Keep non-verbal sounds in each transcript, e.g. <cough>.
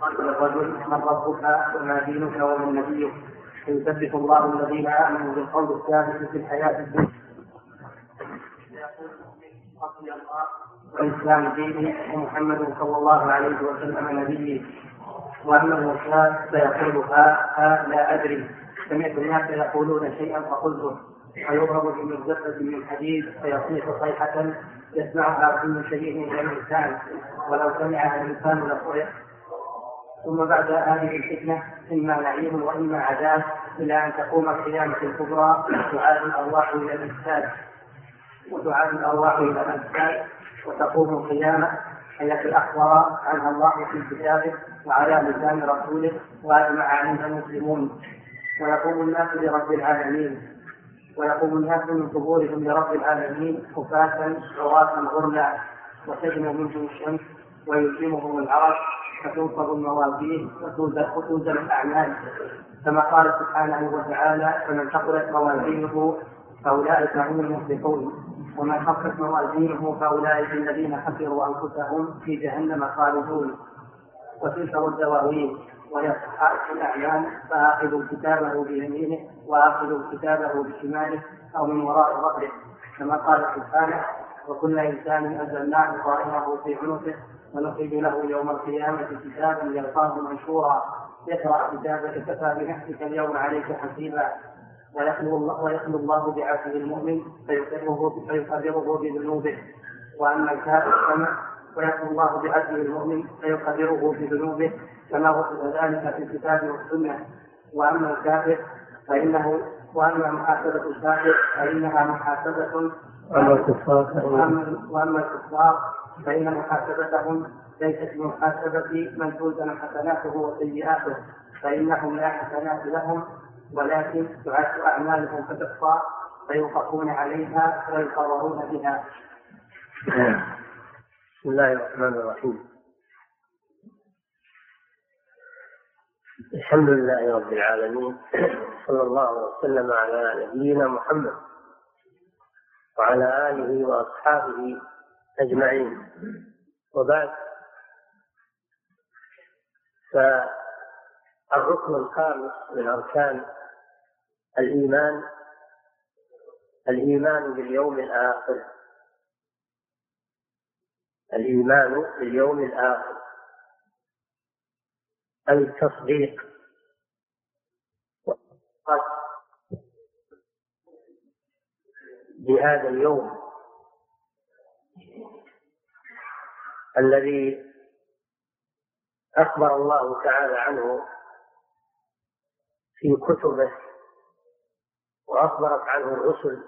قال الرجل من ربك وما دينك ومن نبيك فيثبت الله الذين آمنوا بالقول الثابت في الحياة الدنيا. وإسلام دينه ومحمد صلى الله عليه وسلم نبيه واما الوفاه فيقول ها ها لا أدري. سمعت الناس يقولون شيئا فقلته. فيضرب بمرزقة من حديد فيصيح صيحة يسمعها كل شيء من الإنسان ولو سمعها الإنسان لصعق ثم بعد هذه الفتنة إما نعيم وإما عذاب إلى أن تقوم القيامة الكبرى وتعاد الأرواح إلى الأجساد وتعاد الأرواح إلى الأجساد وتقوم القيامة التي أخبر عنها الله في كتابه وعلى لسان رسوله وأجمع عليها المسلمون ويقوم الناس لرب العالمين. ويقوم الناس من قبورهم لرب العالمين خفاة عراة غرلا وتجنى منهم الشمس ويلزمهم العرش فتنصب الموازين وتوزن الأعمال. كما قال سبحانه وتعالى فمن ثقلت موازينه فأولئك هم المفلحون. ومن خفت موازينه فأولئك الذين خسروا أنفسهم في جهنم خالدون. وتنشر الدواوين وهي صحائف الأعمال فآخذ كتابه بيمينه وآخذ كتابه بشماله أو من وراء ظهره. كما قال سبحانه وكل إنسان أنزلناه طائره في عنقه ونخرج له يوم القيامة كتابا يلقاه منشورا. اقرأ كتابك كفى بنفسك اليوم عليك حسيبا. ويخلو الله ويخلو الله بعبده المؤمن فيقرره فيقرره بذنوبه. وأما الكافر فما ويخلو الله بعبده المؤمن فيقرره بذنوبه. كما وصف ذلك في الكتاب والسنة. وأما الكافر فانه وأما محاسبة الكافر فإنها محاسبة. وأما الكفار فان محاسبتهم ليست بمحاسبه من توزن حسناته وسيئاته فإنهم لا حسنات لهم ولكن تعد أعمالهم فتحصى فيوقفون عليها ويقررون بها. بسم الله الرحمن الرحيم. الحمد لله رب العالمين صلى الله وسلم على نبينا محمد وعلى آله وأصحابه أجمعين. وبعد. فالركن الخامس من أركان الإيمان الإيمان باليوم الآخر. الإيمان باليوم الآخر. التصديق. بهذا اليوم. الذي أخبر الله تعالى عنه في كتبه وأخبرت عنه الرسل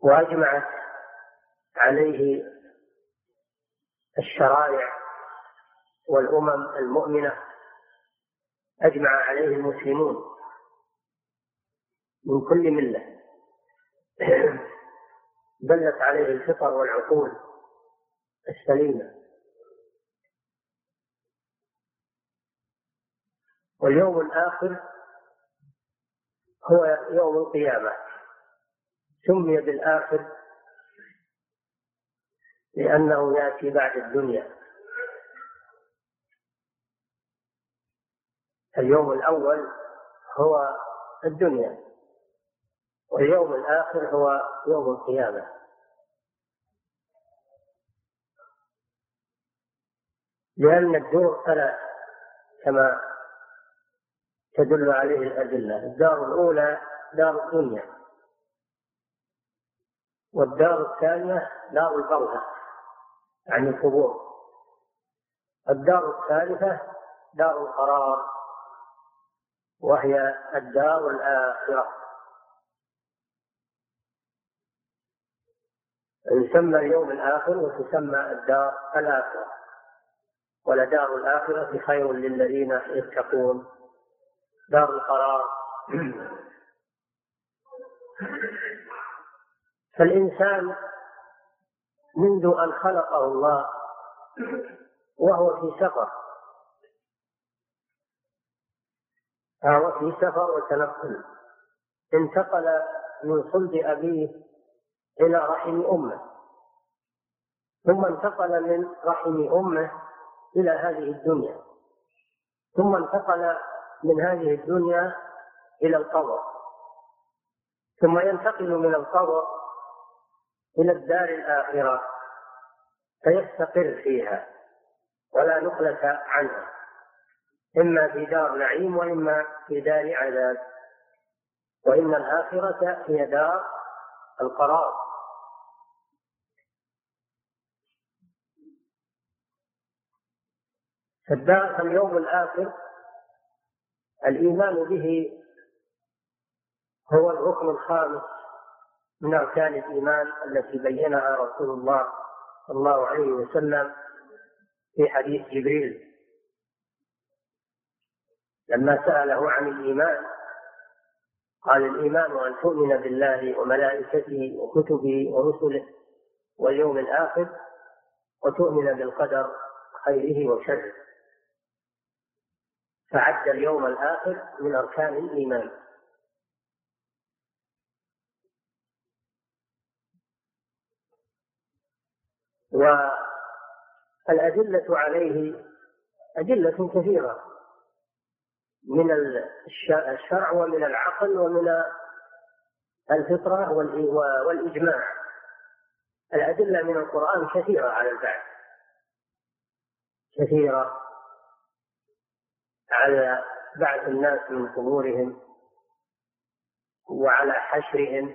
وأجمعت عليه الشرائع والأمم المؤمنة أجمع عليه المسلمون من كل ملة. دلت عليه الفطر والعقول السليمة. واليوم الآخر هو يوم القيامة. سمي بالآخر لأنه يأتي بعد الدنيا. اليوم الأول هو الدنيا. واليوم الآخر هو يوم القيامة. لأن الدور ثلاث كما تدل عليه الأدلة. الدار الأولى دار الدنيا. والدار الثانية دار البرزخ يعني القبور. الدار الثالثة دار القرار وهي الدار الآخرة. يسمى اليوم الآخر وتسمى الدار الآخرة. ولدار الآخرة خير للذين يتقون. دار القرار. فالإنسان منذ أن خلقه الله وهو في سفر. فهو في سفر وتنقل. انتقل من صلب أبيه إلى رحم أمة. ثم انتقل من رحم أمة إلى هذه الدنيا. ثم انتقل من هذه الدنيا إلى القبر. ثم ينتقل من القبر إلى الدار الآخرة فيستقر فيها ولا نقلة عنها. إما في دار نعيم وإما في دار عذاب. وإن الآخرة هي دار القرار. فالدار اليوم الآخر الإيمان به هو الركن الخامس من أركان الإيمان التي بينها رسول الله صلى الله عليه وسلم في حديث جبريل. لما سأله عن الإيمان قال الإيمان أن تؤمن بالله وملائكته وكتبه ورسله واليوم الآخر وتؤمن بالقدر خيره وشره. فعد اليوم الآخر من أركان الإيمان. والأدلة عليه أدلة كثيرة من الشرع ومن العقل ومن الفطرة والإجماع. الأدلة من القرآن كثيرة على البعث كثيرة. على بعث الناس من قبورهم وعلى حشرهم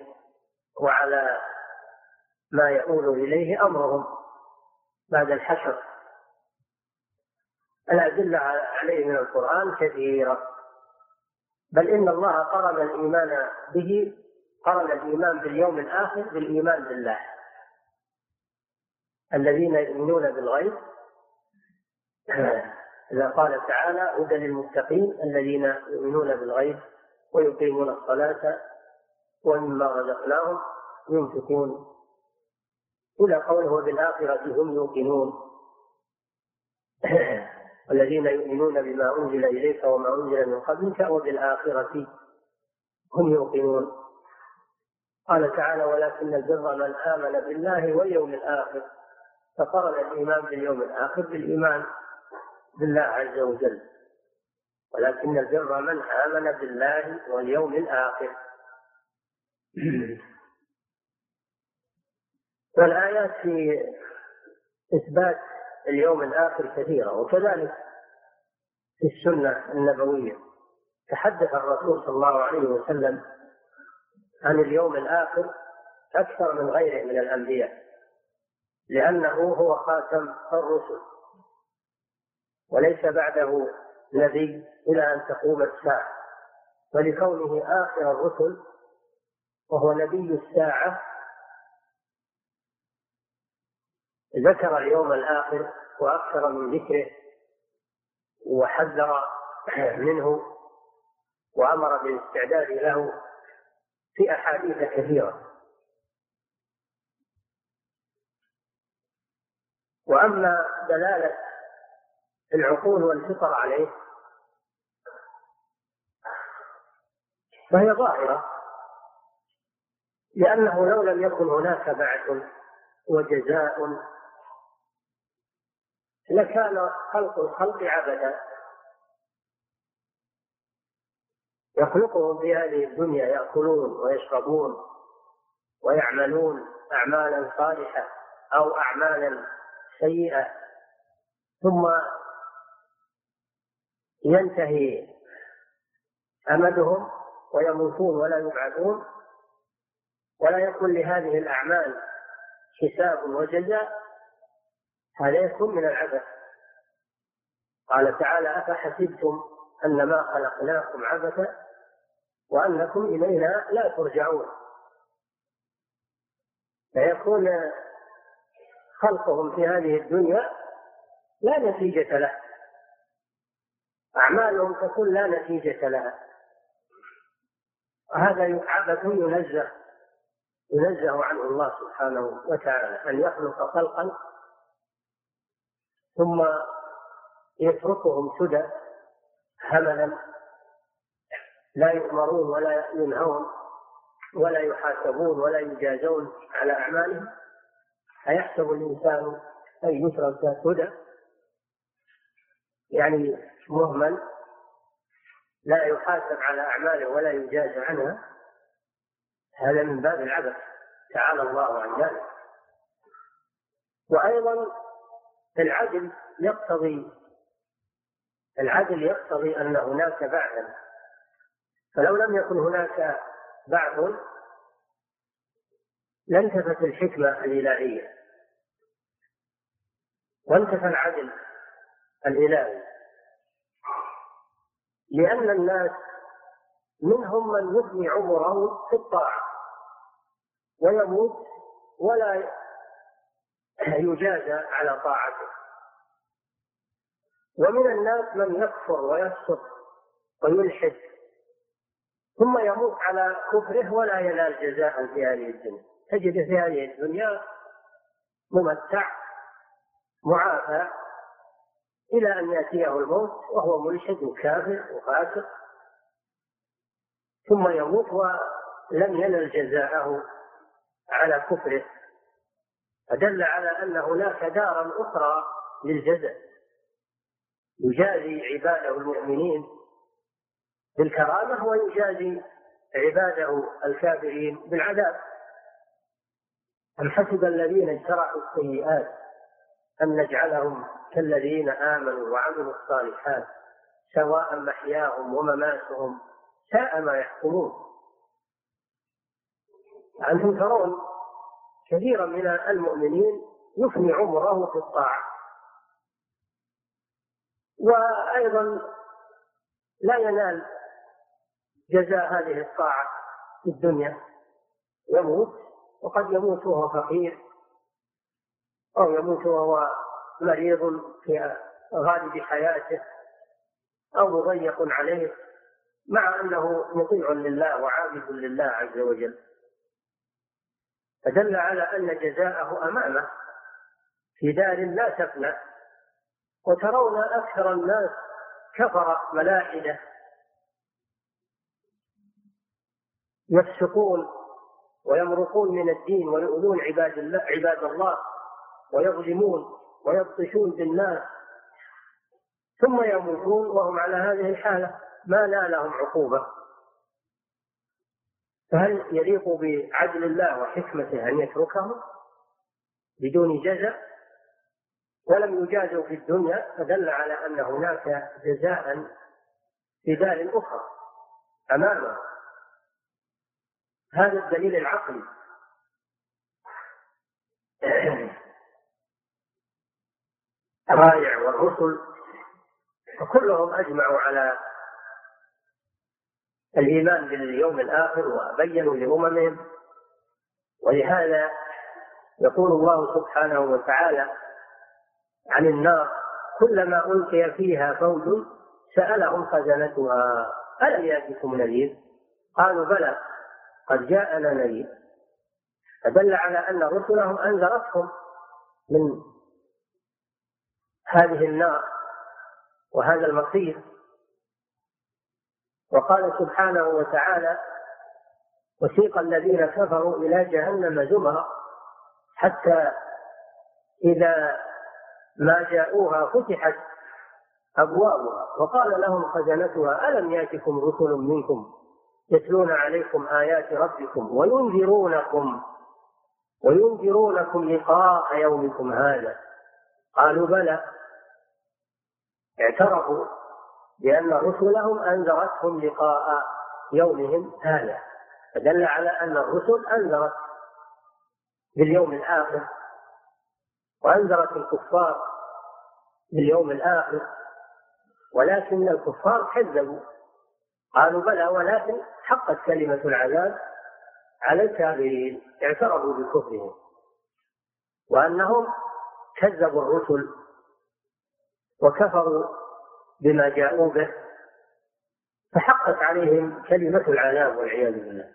وعلى ما يؤول إليه أمرهم بعد الحشر. الأدلة عليه من القرآن كثيرة. بل إن الله قرن الإيمان به قرن الإيمان باليوم الآخر بالإيمان بالله. الذين يؤمنون بالغيب. إذا قال تعالى هدى للمتقين الذين يؤمنون بالغيب ويقيمون الصلاة ومما رزقناهم ينفقون. إلى قوله وبالآخرة هم يوقنون. <clears throat> والذين يؤمنون بما أنزل إليك وما أنزل من قبلك وبالآخرة هم يوقنون. قال تعالى ولكن البر من آمن بالله واليوم الآخر. فقرن الإيمان باليوم الآخر بالإيمان. بالله عز وجل. ولكن البر من آمن بالله واليوم الآخر. <clears throat> والآيات في إثبات اليوم الآخر كثيرة وكذلك في السنة النبوية. تحدث الرسول صلى الله عليه وسلم عن اليوم الآخر أكثر من غيره من الأنبياء لأنه هو خاتم الرسل. وليس بعده نبي إلى أن تقوم الساعة. ولكونه آخر الرسل وهو نبي الساعة ذكر اليوم الآخر وأكثر من ذكره وحذر منه وأمر بالاستعداد له في أحاديث كثيرة. وأما دلالة العقول والفطر عليه. فهي ظاهرة. لأنه لو لم يكن هناك بعث وجزاء لكان خلق الخلق عبدا. يخلقهم في هذه الدنيا يأكلون ويشربون ويعملون أعمالا صالحة أو أعمالا سيئة. ثم ينتهي أمدهم ويموتون ولا يبعثون ولا يكون لهذه الأعمال حساب وجزاء هذا يكون من العبث قال تعالى أفحسبتم أنما خلقناكم عبثا وأنكم إلينا لا ترجعون. فيكون خلقهم في هذه الدنيا لا نتيجة له. أعمالهم تكون لا نتيجة لها. وهذا عبث ينزه ينزه عنه الله سبحانه وتعالى أن يخلق خلقا ثم يتركهم سدى هملا لا يؤمرون ولا ينهون ولا يحاسبون ولا يجازون على أعمالهم. أيحسب الإنسان أن يترك هدى يعني مهمل لا يحاسب على أعماله ولا يجازى عنها هذا من باب العبث تعالى الله عن ذلك. وأيضا العدل يقتضي العدل يقتضي أن هناك بعثا. فلو لم يكن هناك بعث لانتفت الحكمة الإلهية. وانتفى العدل الإلهي. لأن الناس منهم من يفني عمره في الطاعة ويموت ولا يجازى على طاعته. ومن الناس من يكفر ويفسق ويلحد ثم يموت على كفره ولا ينال جزاء في هذه الدنيا. تجد في هذه الدنيا ممتع معافى إلى أن يأتيه الموت وهو ملحد وكافر وفاسق ثم يموت ولم ينل جزاءه على كفره فدل على أن هناك دارا أخرى للجزاء يجازي عباده المؤمنين بالكرامة ويجازي عباده الكافرين بالعذاب. أم حسب الذين اجترحوا السيئات أن نجعلهم كالذين آمنوا وعملوا الصالحات سواء محياهم ومماتهم ساء ما يحكمون. أنتم ترون كثيرا من المؤمنين يفني عمره في الطاعة. وأيضا لا ينال جزاء هذه الطاعة في الدنيا. يموت وقد يموت وهو فقير أو يموت وهو مريض في غالب حياته أو مضيق عليه مع أنه مطيع لله وعابد لله عز وجل. فدل على أن جزاءه أمامه. في دار لا تفنى. وترون أكثر الناس كفر ملاحدة. يفسقون ويمرقون من الدين ويؤذون عباد الله عباد الله ويظلمون. ويبطشون بالناس ثم يموتون وهم على هذه الحالة ما نالهم عقوبة. فهل يليق بعدل الله وحكمته أن يتركهم بدون جزاء؟ ولم يجازوا في الدنيا فدل على أن هناك جزاء في دار أخرى أمامه. هذا الدليل العقلي. الرائع والرسل وكلهم أجمعوا على الإيمان باليوم الآخر وبينوا لأممهم ولهذا يقول الله سبحانه وتعالى عن النار كلما ألقي فيها فوج سألهم خزنتها ألم يأتكم نذير؟ قالوا بلى قد جاءنا نذير فدل على أن رسلهم أنذرتهم من هذه النار وهذا المصير. وقال سبحانه وتعالى وسيق الذين كفروا إلى جهنم زمرا حتى إذا ما جاءوها فتحت أبوابها. وقال لهم خزنتها ألم يأتكم رسل منكم يتلون عليكم آيات ربكم وينذرونكم وينذرونكم لقاء يومكم هذا؟ قالوا بلى. اعترفوا بأن رسلهم أنذرتهم لقاء يومهم هذا فدل على أن الرسل أنذرت باليوم الآخر وأنذرت الكفار باليوم الآخر ولكن الكفار كذبوا قالوا بلى ولكن حقت كلمة العذاب على الكافرين اعترفوا بكفرهم وأنهم كذبوا الرسل وكفروا بما جاءوا به فحقت عليهم كلمة العذاب والعياذ بالله.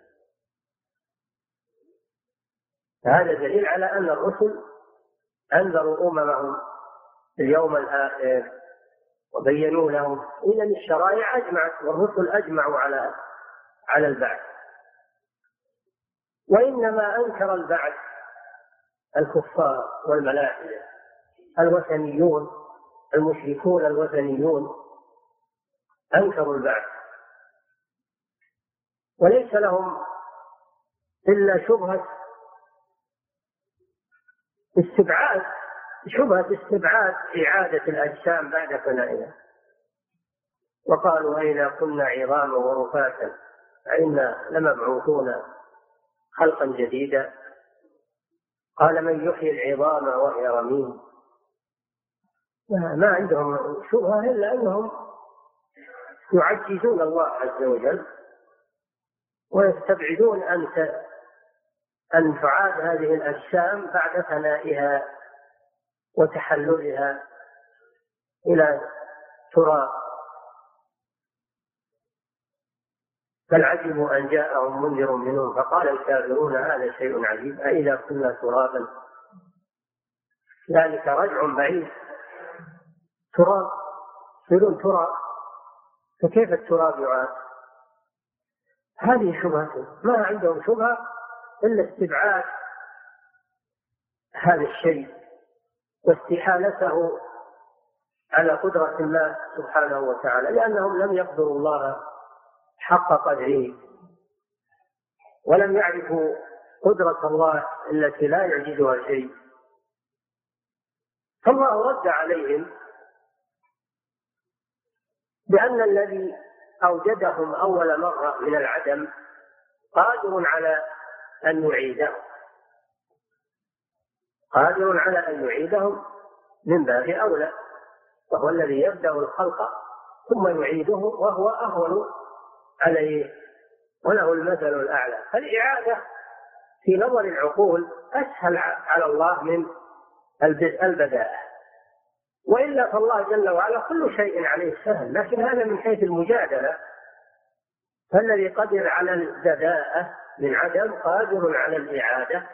فهذا دليل على أن الرسل أنذروا أممهم اليوم الآخر وبينوا لهم. إذا الشرائع أجمعت والرسل أجمعوا على على البعث. وإنما أنكر البعث الكفار والملاحدة الوثنيون المشركون الوثنيون أنكروا البعث. وليس لهم إلا شبهة استبعاد شبهة استبعاد إعادة الأجسام بعد فنائها. وقالوا أئذا كنا عظاما ورفاتا فإنا لمبعوثون خلقا جديدا. قال من يحيي العظام وهي رميم. ما عندهم شبهة إلا أنهم يعجزون الله عز وجل ويستبعدون أن أن تعاد هذه الأجسام بعد فنائها وتحللها إلى تراب. بل عجبوا أن جاءهم منذر منهم فقال الكافرون هذا شيء عجيب أإذا كنا ترابا؟ ذلك رجع بعيد. تراب يصيرون تراب فكيف التراب يعاد؟ هذه شبهة ما عندهم شبهة إلا استبعاد هذا الشيء واستحالته على قدرة الله سبحانه وتعالى لأنهم لم يقدروا الله حق قدره ولم يعرفوا قدرة الله التي لا يعجزها شيء فالله رد عليهم بأن الذي أوجدهم أول مرة من العدم قادر على أن يعيدهم. قادر على أن يعيدهم من باب أولى وهو الذي يبدأ الخلق ثم يعيده وهو أهون عليه وله المثل الأعلى. فالإعادة في نظر العقول أسهل على الله من البداءة. وإلا فالله جل وعلا كل شيء عليه سهل لكن هذا من حيث المجادلة. فالذي قدر على البداءة من عدم قادر على الإعادة.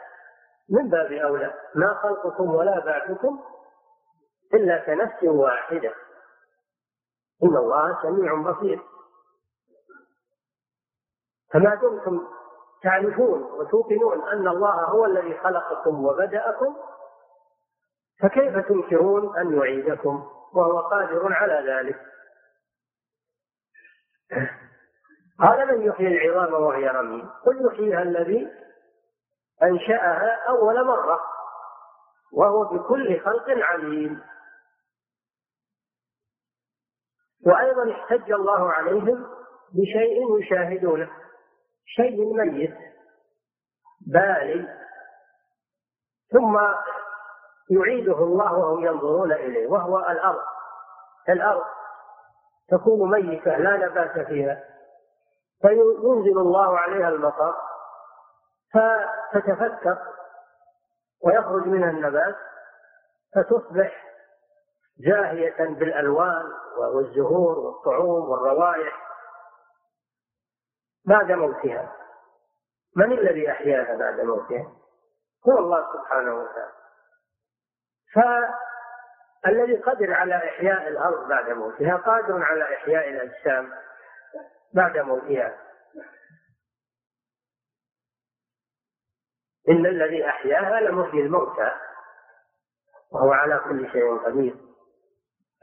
من باب أولى ما خلقكم ولا بعثكم إلا كنفس واحدة. إن الله سميع بصير. فما دمتم تعرفون وتوقنون أن الله هو الذي خلقكم وبدأكم فكيف تنكرون أن يعيدكم وهو قادر على ذلك. قال من يحيي العظام وهي رميم قل يحييها الذي أنشأها أول مرة. وهو بكل خلق عليم. وأيضا احتج الله عليهم بشيء يشاهدونه. شيء ميت. بالي. ثم يعيده الله وهم ينظرون إليه وهو الأرض. الأرض تكون ميتة لا نبات فيها. فينزل الله عليها المطر فتتفتق ويخرج منها النبات فتصبح زاهية بالألوان والزهور والطعوم والروائح بعد موتها. من الذي أحياها بعد موتها؟ هو الله سبحانه وتعالى. فالذي قدر على إحياء الأرض بعد موتها قادر على إحياء الأجسام بعد موتها. إن الذي أحياها لمحيي الموتى وهو على كل شيء قدير.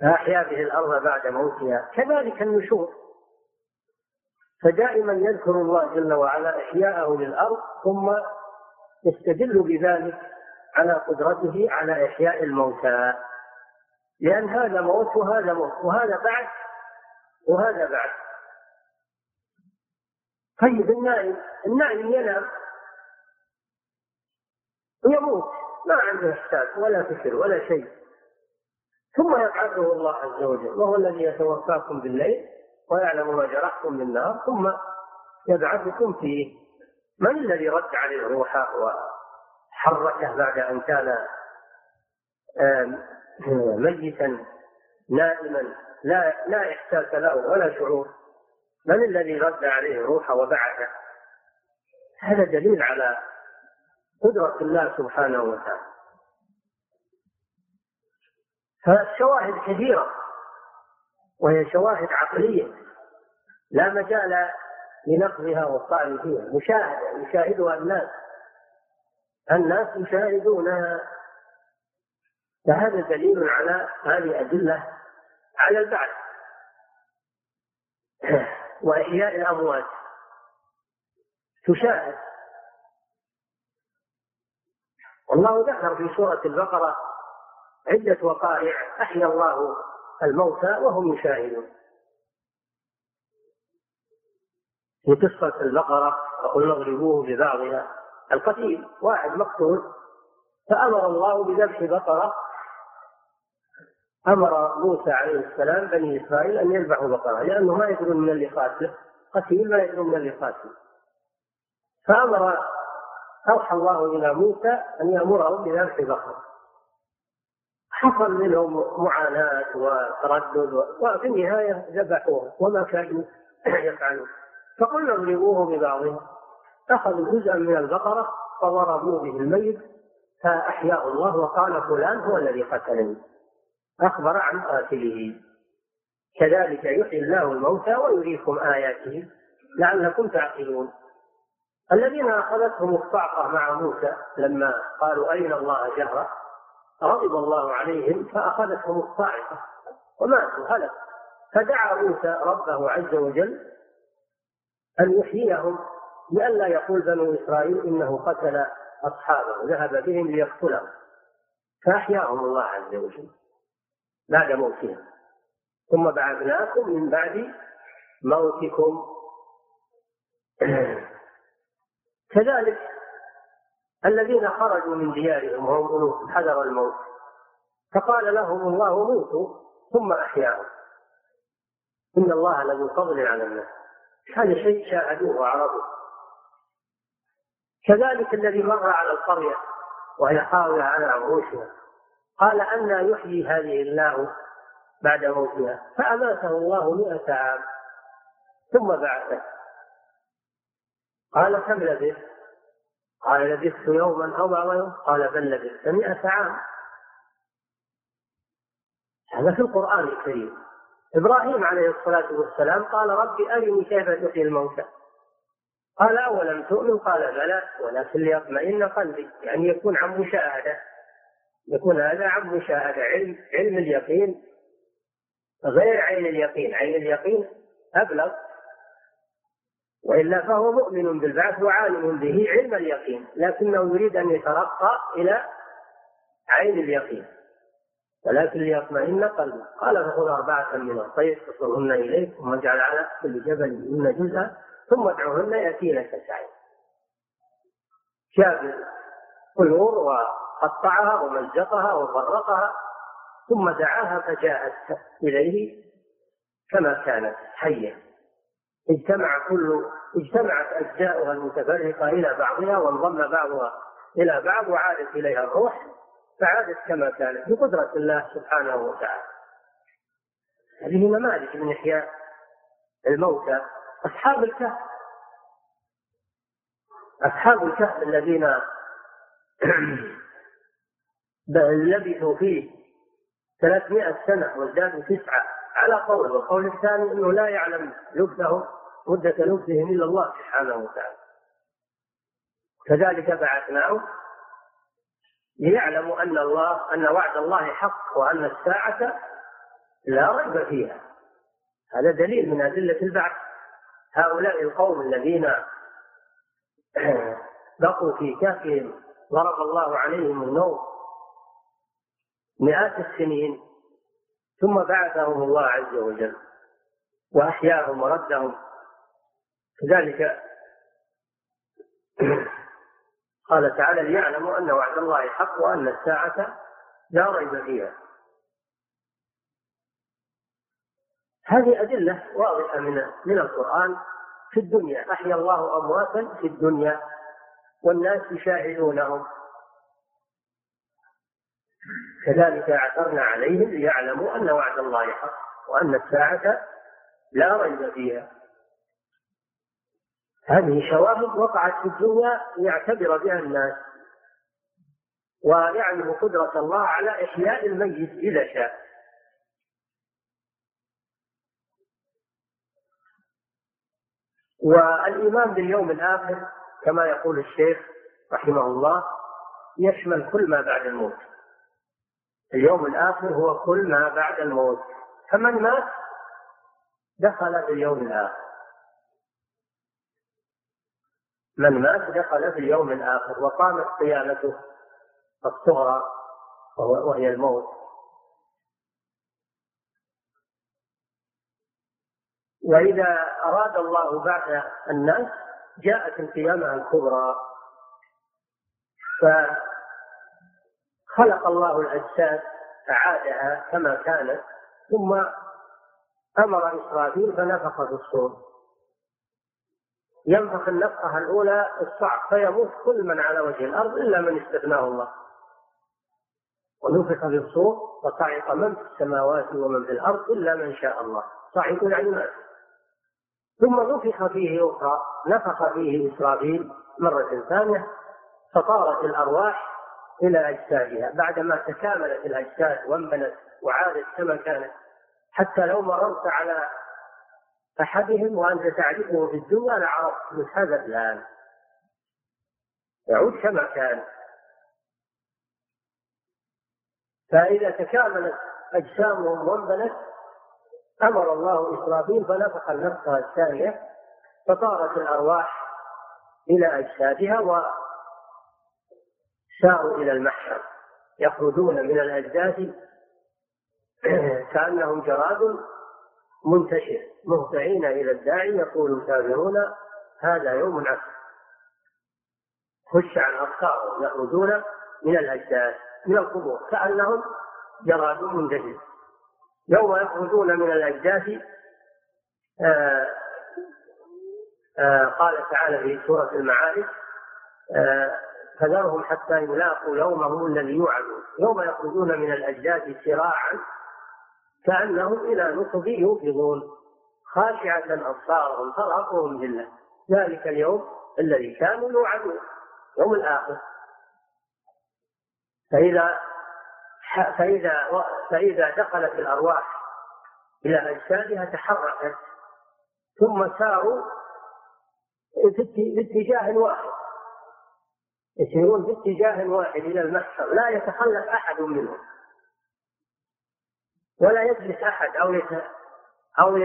فأحيا به الأرض بعد موتها. كذلك النشور. فدائما يذكر الله جل وعلا إحياءه للأرض ثم يستدل بذلك على قدرته على إحياء الموتى. لأن هذا موت وهذا موت وهذا بعد وهذا بعد. طيب النائم النائم ينام ويموت. ما عنده إحساس ولا فكر ولا شيء. ثم يبعثه الله عز وجل وهو الذي يتوفاكم بالليل ويعلم ما جرحتم بالنهار ثم يبعثكم فيه. من الذي رد عليه روحه؟ وحركه بعد ان كان ميتا نائما لا لا احساس له ولا شعور. من الذي رد عليه روحه وبعثه؟ هذا دليل على قدرة الله سبحانه وتعالى. فالشواهد كثيرة وهي شواهد عقلية. لا مجال لنقضها والطعن فيها. مشاهدة يشاهدها الناس. الناس يشاهدونها. فهذا دليل على هذه أدلة على البعث. وإحياء الأموات. تشاهد. والله ذكر في سورة البقرة عدة وقائع أحيا الله الموتى وهم يشاهدون. في قصة البقرة وقلنا اضربوه ببعضها. القتيل واحد مقتول. فأمر الله بذبح بقرة. أمر موسى عليه السلام بني إسرائيل أن يذبحوا بقرة لأنه ما يدرون من اللي قاتله قتيل ما يدرون من اللي قاتله فأمر أوحى الله إلى موسى أن يأمرهم بذبح بقرة. حصل منهم معاناة وتردد وفي النهاية ذبحوها وما كانوا <coughs> يفعلون. فقلنا اضربوه ببعضها أخذوا جزءا من البقرة فضربوا به الميت فأحياه الله وقال فلان هو الذي قتلني. أخبر عن قاتله. كذلك يحيي الله الموتى ويريكم آياته لعلكم تعقلون. الذين أخذتهم الصعقة مع موسى لما قالوا أين الله جهرة؟ غضب الله عليهم فأخذتهم الصاعقة وماتوا هلك فدعا موسى ربه عز وجل أن يحييهم. لئلا يقول بنو إسرائيل إنه قتل أصحابه ذهب بهم ليقتلهم. فأحياهم الله عز وجل بعد موتهم. ثم بعثناكم من بعد موتكم. <clears throat> كذلك الذين خرجوا من ديارهم وهم ألوف حذر الموت. فقال لهم الله موتوا ثم أحياهم. إن الله لذو فضل على الناس. هذا شيء شاهدوه وعرفوه كذلك الذي مر على القرية وهي خاوية على عروشها قال أن يحيي هذه الله بعد موتها فأماته الله مئة عام ثم بعثه. قال كم لبثت؟ قال لبثت يوما أو بعض يوم. قال بل لبثت مئة عام. هذا في القرآن الكريم. إبراهيم عليه الصلاة والسلام قال ربي أرني كيف تحيي الموتى. قال أولم تؤمن؟ قال بلى ولكن ليطمئن قلبي يعني يكون عن مشاهدة. يكون هذا عن مشاهدة. علم علم اليقين غير عين اليقين. عين اليقين أبلغ. وإلا فهو مؤمن بالبعث وعالم به علم اليقين لكنه يريد أن يترقى إلى عين اليقين. ولكن ليطمئن قلبه. قال فخذ أربعة من الطير فصرهن إليك ثم اجعل على كل جبل منهن جزءا ثم ادعوهن يأتينك سعيا شاف الطيور وقطعها ومزقها وفرقها ثم دعاها فجاءت إليه كما كانت حية. اجتمع كل اجتمعت أجزاؤها المتفرقة إلى بعضها وانضم بعضها إلى بعض وعادت إليها الروح فعادت كما كانت بقدرة الله سبحانه وتعالى. هذه نماذج من إحياء الموتى. أصحاب الكهف. أصحاب الكهف الذين <clears throat> لبثوا فيه ثلاثمائة سنة وازدادوا تسعة. على قول والقول الثاني أنه لا يعلم لبثهم مدة لبثهم إلا الله سبحانه وتعالى. كذلك بعثناهم ليعلموا أن الله أن وعد الله حق وأن الساعة لا ريب فيها. هذا دليل من أدلة البعث. هؤلاء القوم الذين <clears throat> بقوا في كهفهم ضرب الله عليهم النوم مئات السنين ثم بعثهم الله عز وجل وأحياهم وردهم. كذلك <clears throat> قال تعالى ليعلموا أن وعد الله حق وأن الساعة لا ريب فيها. هذه أدلة واضحة من من القرآن في الدنيا. أحيا الله أمواتا في الدنيا والناس يشاهدونهم. كذلك اعثرنا عليهم ليعلموا أن وعد الله حق وأن الساعة لا ريب فيها. هذه شواهد وقعت في الدنيا ليعتبر بها الناس ويعلم قدرة الله على إحياء الميت إذا شاء. والإيمان باليوم الآخر كما يقول الشيخ رحمه الله يشمل كل ما بعد الموت. اليوم الآخر هو كل ما بعد الموت. فمن مات دخل في اليوم الآخر. من مات دخل في اليوم الآخر وقامت قيامته الصغرى وهي الموت. وإذا أراد الله بعد الناس جاءت القيامة الكبرى. فخلق الله الأجساد أعادها كما كانت ثم أمر إسرافيل فنفخ في الصور. ينفخ النفخة الأولى الصعق فيموت كل من على وجه الأرض إلا من استثناه الله. ونفخ في الصور فصعق من في السماوات ومن في الأرض إلا من شاء الله. صعق يعني ثم نفخ فيه أخرى. نفخ فيه إسرافيل مرة ثانية فطارت الأرواح إلى أجسادها. بعدما تكاملت الأجساد وانبنت وعادت كما كانت حتى لو مررت على أحدهم وأنت تعرفه في الدنيا لعرفت من هذا الآن يعود كما كان. فإذا تكاملت أجسامهم وانبنت أمر الله إسرافيل فنفخ النفخة الثانية فطارت الأرواح إلى أجسادها وساروا إلى المحشر يخرجون من الأجداث <clears throat> كأنهم جراد منتشر مهطعين إلى الداعي يقول الكافرون هذا يوم عسر. خش عن أبصارهم يخرجون من الأجداث من القبور كأنهم جراد منتشر. يوم يخرجون من الأجداث آه آه قال تعالى في سورة المعارف آه فذرهم حتى يلاقوا يومهم الذي يوعدون. يوم يخرجون من الأجداث سراعا كأنهم إلى نصب يوفضون خاشعة أبصارهم ترهقهم ذلة ذلك اليوم الذي كانوا يوعدون يوم الآخر. فإذا فإذا فإذا دخلت الأرواح إلى أجسادها تحركت ثم ساروا في اتجاه واحد. يسيرون في اتجاه واحد إلى المحشر لا يتخلف أحد منهم. ولا يجلس أحد أو يت... أو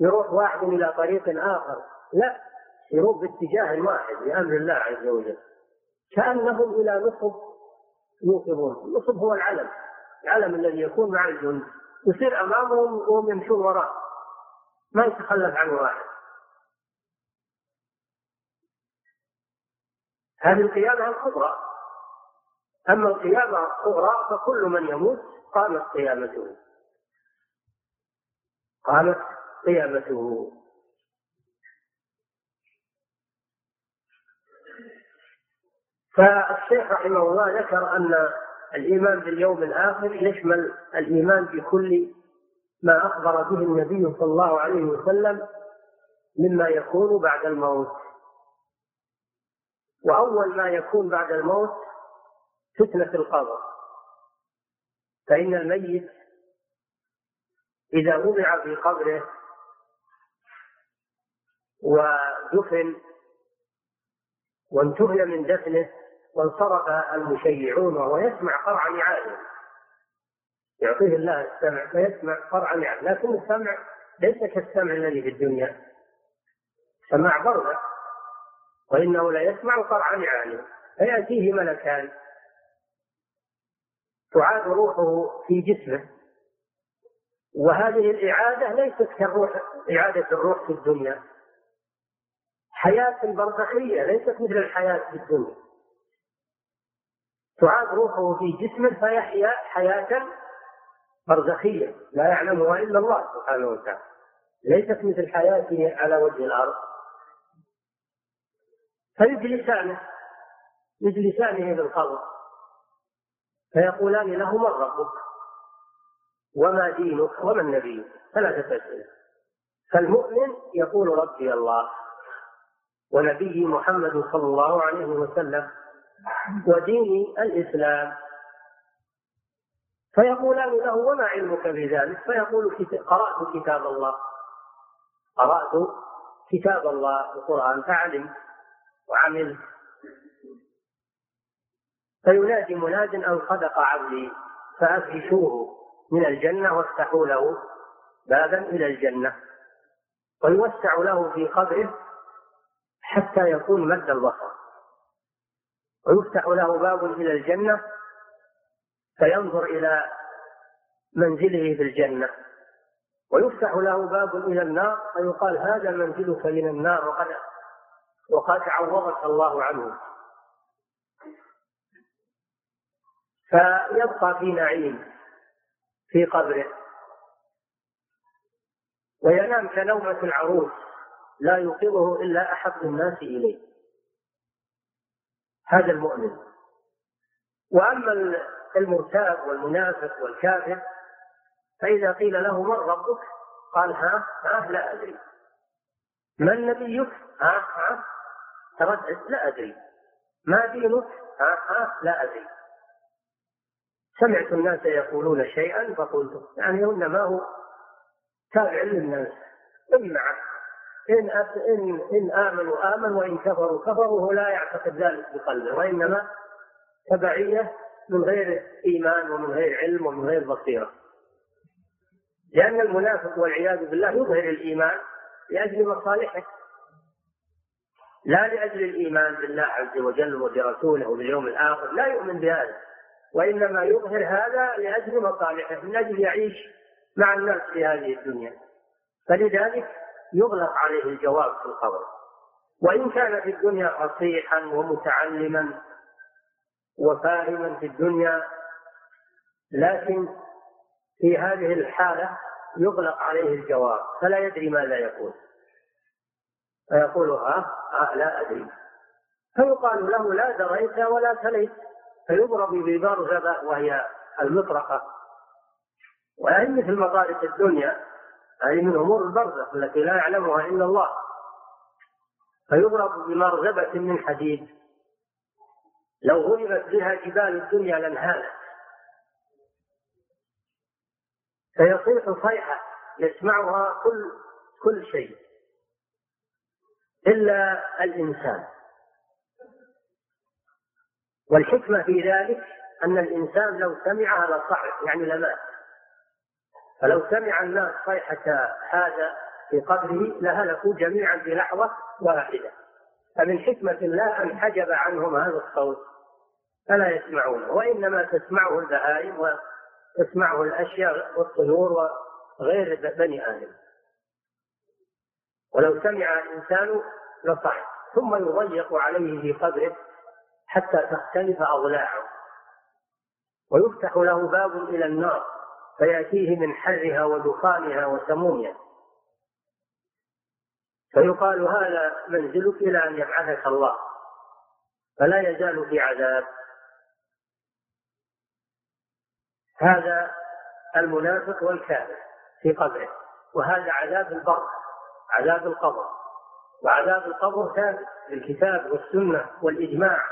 يروح واحد إلى طريق آخر. لا يروح باتجاه واحد بأمر الله عز وجل. كأنهم إلى نصب يوقظون. النصب هو العلم. العلم الذي يكون مع الجند يصير أمامهم وهم يمشون وراء. ما يتخلف عنه واحد. هذه القيامة الكبرى. أما القيامة الصغرى فكل من يموت قامت قيامته. قامت قيامته. فالشيخ رحمه الله ذكر أن الإيمان باليوم الآخر يشمل الإيمان بكل ما أخبر به النبي صلى الله عليه وسلم مما يكون بعد الموت. وأول ما يكون بعد الموت فتنة القبر. فإن الميت إذا وضع في قبره ودفن وانتهي من دفنه وانصرف المشيعون وهو يسمع قرع نعاله. يعطيه الله السمع فيسمع قرع نعاله. لكن السمع ليس كالسمع الذي في الدنيا. سماع برده وإنه لا يسمع قرع نعاله. فيأتيه ملكان. تعاد روحه في جسمه. وهذه الإعادة ليست كالروح إعادة الروح في الدنيا. حياة برزخية ليست مثل الحياة في الدنيا. تعاد روحه في جسمه فيحيا حياة برزخية لا يعلمها إلا الله سبحانه وتعالى. ليست مثل حياته على وجه الأرض. فيجلسانه يجلسانه في القبر فيقولان له من ربك؟ وما دينك؟ ومن نبيك؟ ثلاثة أسئلة فالمؤمن يقول ربي الله ونبي محمد صلى الله عليه وسلم وديني الإسلام. فيقولان له وما علمك بذلك؟ فيقول قرأت كتاب الله. قرأت كتاب الله القرآن فعلمت وعملت. فينادي مناد أن صدق عبدي فأفرشوه من الجنة وافتحوا له بابا إلى الجنة. ويوسع له في قبره حتى يكون مد البصر. ويفتح له باب إلى الجنة فينظر إلى منزله في الجنة. ويفتح له باب إلى النار فيقال هذا منزلك من النار وقد وقد عوضك الله عنه. فيبقى في نعيم في قبره. وينام كنومة العروس لا يوقظه إلا أحب الناس إليه. هذا المؤمن. وأما المرتاب والمنافق والكافر فإذا قيل له من ربك؟ قال ها ها لا أدري. من نبيك؟ ها ها تردد لا أدري. ما دينك؟ ها ها لا أدري. سمعت الناس يقولون شيئا فقلت يعني هن ما هو؟ تابع للناس. إما إن إن إن آمنوا آمن وإن كفروا. كفروا هو لا يعتقد ذلك بقلبه وإنما تبعية من غير إيمان ومن غير علم ومن غير بصيرة. لأن المنافق والعياذ بالله يظهر الإيمان لأجل مصالحه لا لأجل الإيمان بالله عز وجل وبرسوله وباليوم الآخر. لا يؤمن بهذا وإنما يظهر هذا لأجل مصالحه من أجل يعيش مع الناس في هذه الدنيا. فلذلك يغلق عليه الجواب في القبر. وإن كان في الدنيا فصيحا ومتعلما وفاهما في الدنيا لكن في هذه الحالة يغلق عليه الجواب فلا يدري ماذا يقول. فيقول ها آه لا أدري. فيقال له لا دريت ولا تليت. فيضرب ببرزبة وهي المطرقة. وهي مثل مطارق الدنيا هذه من أمور البرزخ التي لا يعلمها إلا الله. فيضرب بمرزبة من حديد. لو غلبت بها جبال الدنيا لانهالت. فيصيح صيحة يسمعها كل كل شيء. إلا الإنسان. والحكمة في ذلك أن الإنسان لو سمعها لصعق يعني لمات. فلو سمع الناس صيحة هذا في قبره لهلكوا جميعا في لحظة واحدة. فمن حكمة الله أن حجب عنهم هذا الصوت. فلا يسمعونه وإنما تسمعه البهائم وتسمعه الأشياء والطيور وغير بني آدم. ولو سمع الإنسان لصعد ثم يضيق عليه في قبره حتى تختلف أضلاعه ويفتح له باب إلى النار. فيأتيه من حرها ودخانها وسمومها. فيقال هذا منزلك إلى أن يبعثك الله فلا يزال في عذاب. هذا المنافق والكافر في قبره وهذا عذاب البر عذاب القبر. وعذاب القبر ثابت بالكتاب والسنة والإجماع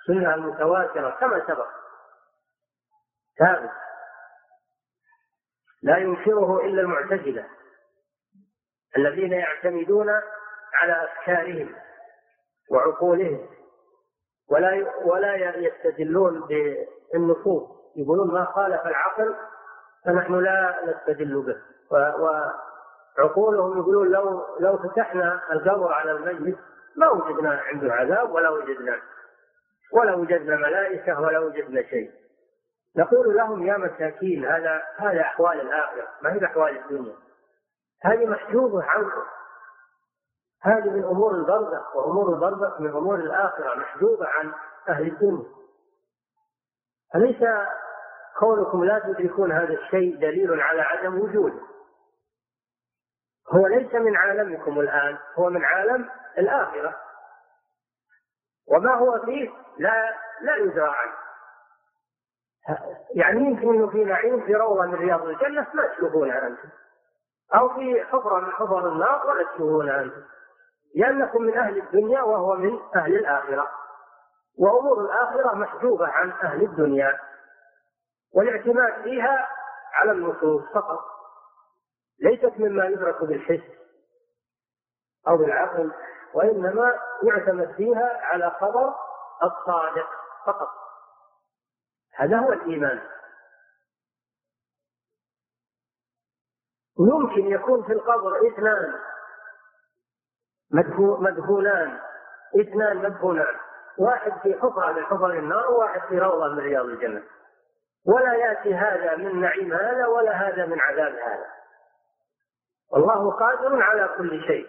السنة المتواترة كما سبق. ثابت. لا ينكره إلا المعتزلة الذين يعتمدون على أفكارهم وعقولهم ولا ولا يستدلون بالنصوص. يقولون ما خالف العقل فنحن لا نستدل به. وعقولهم يقولون لو لو فتحنا القبر على الميت ما وجدنا عنده عذاب ولا وجدنا ولا وجدنا ملائكة ولا وجدنا شيء. نقول لهم يا مساكين هذا هذا أحوال الآخرة ما هي أحوال الدنيا؟ هذه محجوبة عنكم. هذه من أمور البرزخ وأمور البرزخ من أمور الآخرة محجوبة عن أهل الدنيا. أليس كونكم لا تدركون هذا الشيء دليل على عدم وجوده؟ هو ليس من عالمكم الآن هو من عالم الآخرة. وما هو فيه لا لا يدرى عنه. يعني يمكن إنه في نعيم في روضة من رياض الجنة ما تشوفونها أنتم. أو في حفرة من حفر النار ولا تشوفونها أنتم. لأنكم من أهل الدنيا وهو من أهل الآخرة. وأمور الآخرة محجوبة عن أهل الدنيا. والاعتماد فيها على النصوص فقط. ليست مما يدرك بالحس أو بالعقل وإنما يعتمد فيها على خبر الصادق فقط. هذا هو الإيمان. يمكن يكون في القبر اثنان مدفونان. اثنان مدفونان. واحد في حفرة من حفر النار وواحد في روضة من رياض الجنة. ولا يأتي هذا من نعيم هذا ولا هذا من عذاب هذا. والله قادر على كل شيء.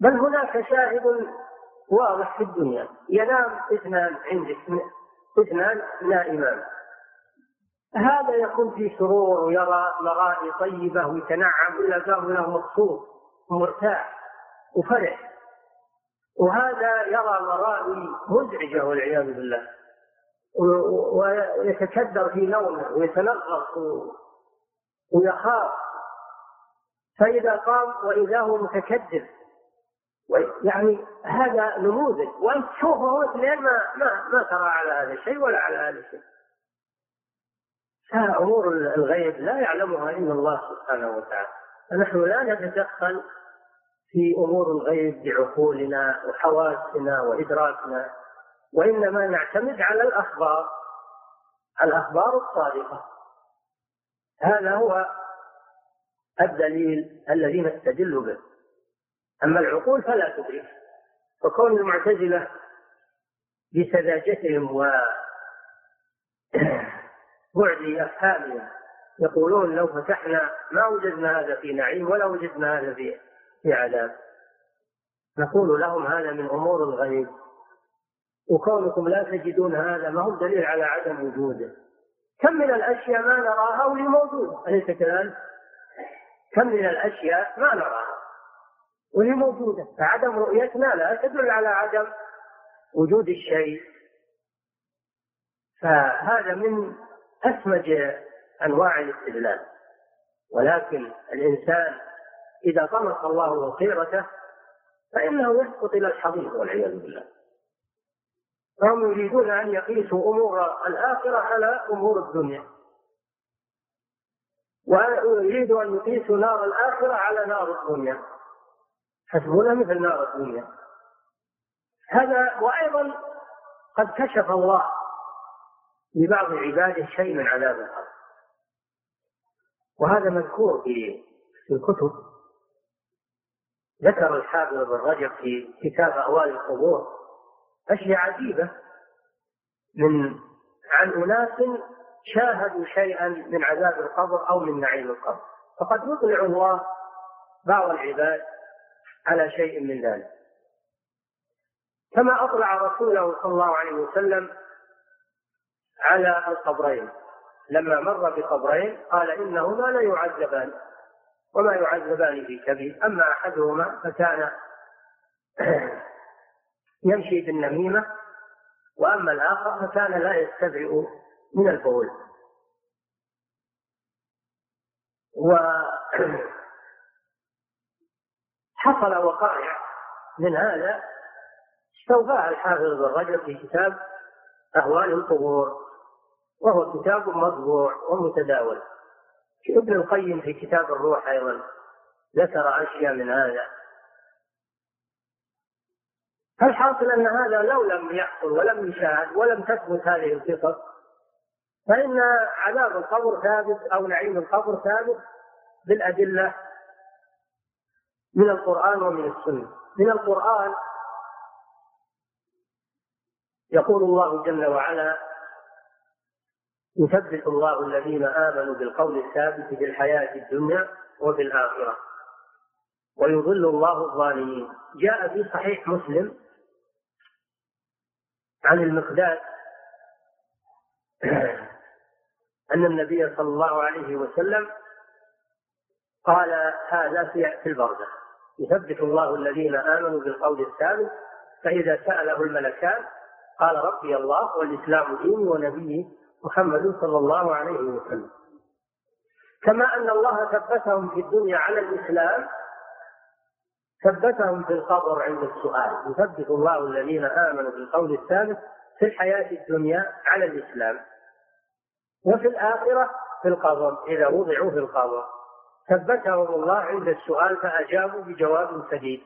بل هناك شاهد واضح في الدنيا. ينام اثنان عندك اثنان نائمان هذا يكون في سرور ويرى مرائي طيبة ويتنعم إلى له مبسوط ومرتاح وفرح. وهذا يرى مرائي مزعجة والعياذ بالله. ويتكدر في نومه ويتنغص ويخاف. فإذا قام وإذا هو متكدر يعني هذا نموذج. وأنت تشوفه اثنين ما ما ما ترى على هذا الشيء ولا على هذا الشيء. أمور الغيب لا يعلمها إلا الله سبحانه وتعالى. فنحن لا نتدخل في أمور الغيب بعقولنا وحواسنا وإدراكنا وإنما نعتمد على الأخبار الأخبار الصادقة. هذا هو الدليل الذي نستدل به. أما العقول فلا تدرك فكون المعتزلة بسذاجتهم و <clears throat> بعد أفهامهم يقولون لو فتحنا ما وجدنا هذا في نعيم ولا وجدنا هذا في في عذاب. نقول لهم هذا من أمور الغيب. وكونكم لا تجدون هذا ما هو دليل على عدم وجوده. كم من الأشياء ما نراها وهي موجودة. أليس كذلك؟ كم من الأشياء ما نراها. وهي موجودة. فعدم رؤيتنا لا تدل على عدم وجود الشيء. فهذا من أسمج أنواع الاستدلال. ولكن الإنسان إذا طمس الله بصيرته فإنه يسقط إلى الحضيض والعياذ بالله. فهم يريدون أن يقيسوا أمور الآخرة على أمور الدنيا. ويريدوا أن يقيسوا نار الآخرة على نار الدنيا. حسبنا مثل نار الدنيا. هذا وأيضا قد كشف الله لبعض عباده شيء من عذاب القبر. وهذا مذكور في الكتب. ذكر الحافظ ابن رجب في كتاب أهوال القبور أشياء عجيبة من عن أناس شاهدوا شيئا من عذاب القبر أو من نعيم القبر. فقد يطلع الله بعض العباد على شيء من ذلك. كما أطلع رسوله صلى الله عليه وسلم على القبرين. لما مر بقبرين قال إنهما لا يعذبان وما يعذبان في كبير. أما أحدهما فكان <clears throat> يمشي بالنميمة وأما الآخر فكان لا يستبرئ من البول. <clears throat> وحصل وقائع. من هذا استوفاها الحافظ بن رجب في كتاب أهوال القبور وهو كتاب مطبوع ومتداول. ابن القيم في كتاب الروح أيضا ذكر أشياء من هذا. فالحاصل أن هذا لو لم يحصل ولم يشاهد ولم تثبت هذه القصص فإن عذاب القبر ثابت أو نعيم القبر ثابت بالأدلة من القرآن ومن السنة. من القرآن يقول الله جل وعلا يثبت الله الذين آمنوا بالقول الثابت في الحياة الدنيا وفي الآخرة. ويضل الله الظالمين. جاء في صحيح مسلم عن المقداد أن النبي صلى الله عليه وسلم قال هذا في البرزخ. يثبت الله الذين آمنوا بالقول الثابت فإذا سأله الملكان قال ربي الله والإسلام ديني ونبيي محمد صلى الله عليه وسلم. كما أن الله ثبتهم في الدنيا على الإسلام ثبتهم في القبر عند السؤال. يثبت الله الذين آمنوا بالقول الثابت في الحياة الدنيا على الإسلام وفي الآخرة في القبر إذا وضعوا في القبر. ثبتهم الله عند السؤال فأجابوا بجواب سديد.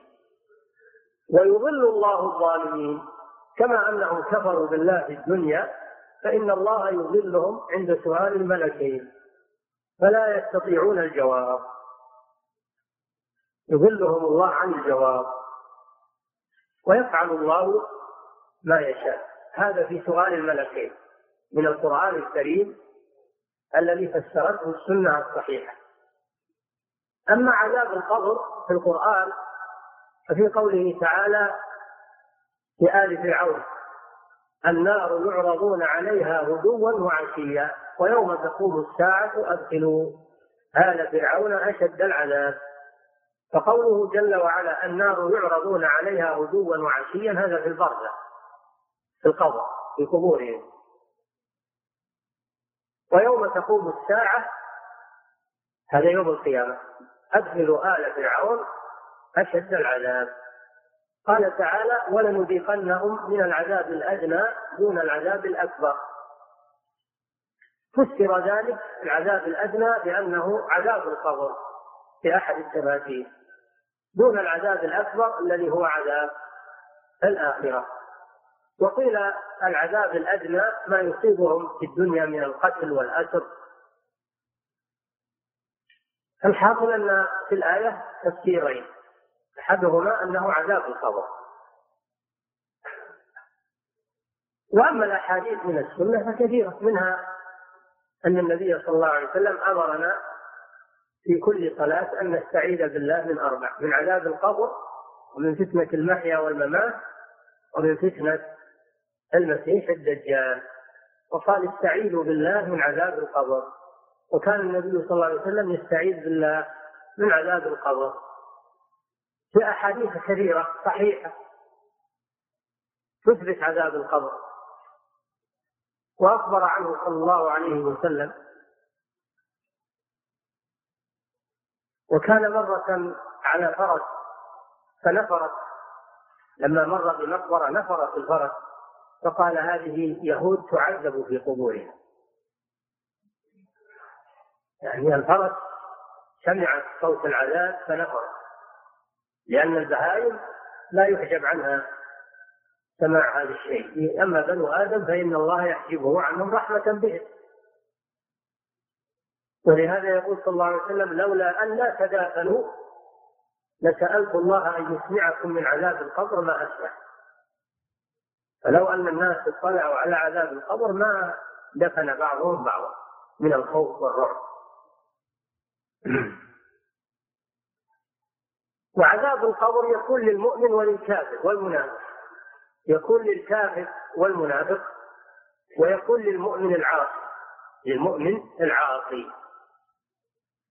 ويضل الله الظالمين. كما أنهم كفروا بالله في الدنيا فإن الله يضلهم عند سؤال الملكين. فلا يستطيعون الجواب. يضلهم الله عن الجواب. ويفعل الله ما يشاء. هذا في سؤال الملكين. من القرآن الكريم الذي فسرته السنة الصحيحة. أما عذاب القبر في القرآن ففي قوله تعالى في آل فرعون النار يعرضون عليها غدوا وعشيا ويوم تقوم الساعة أدخلوا آل فرعون أشد العذاب. فقوله جل وعلا النار يعرضون عليها غدوا وعشيا هذا في البرزة في القبر في قبورهم. ويوم تقوم الساعة هذا يوم القيامة. أدخلوا آل فرعون أشد العذاب. قال تعالى ولنذيقنهم من العذاب الأدنى دون العذاب الأكبر. فسر ذلك العذاب الأدنى بأنه عذاب القبر في أحد التفاسير دون العذاب الأكبر الذي هو عذاب الآخرة. وقيل العذاب الأدنى ما يصيبهم في الدنيا من القتل والأسر. الحاصل أن في الآية تفسيرين. أحدهما أنه عذاب القبر. وأما الأحاديث من السنة فكثيرة. منها أن النبي صلى الله عليه وسلم أمرنا في كل صلاة أن نستعيذ بالله من أربع. من عذاب القبر ومن فتنة المحيا والممات ومن فتنة المسيح الدجال. وقال استعيذوا بالله من عذاب القبر. وكان النبي صلى الله عليه وسلم يستعيذ بالله من عذاب القبر. في أحاديث كثيرة صحيحة تثبت عذاب القبر. وأخبر عنه صلى الله عليه وسلم. وكان مرة على فرس فنفرت. لما مر بمقبرة نفرت الفرس. فقال هذه يهود تعذب في قبورها يعني الفرس سمعت صوت العذاب فنفرت لأن البهائم لا يحجب عنها سماع هذا الشيء. أما بنو آدم فإن الله يحجبه عنهم رحمة بهم ولهذا يقول صلى الله عليه وسلم لولا أن لا تدافنوا لسألت الله أن يسمعكم من عذاب القبر ما أسمع. فلو أن الناس اطلعوا على عذاب القبر ما دفن بعضهم بعضا من الخوف والرعب. <clears throat> وعذاب القبر يكون للمؤمن وللكافر والمنافق. يكون للكافر والمنافق ويكون للمؤمن العاصي. للمؤمن العاصي.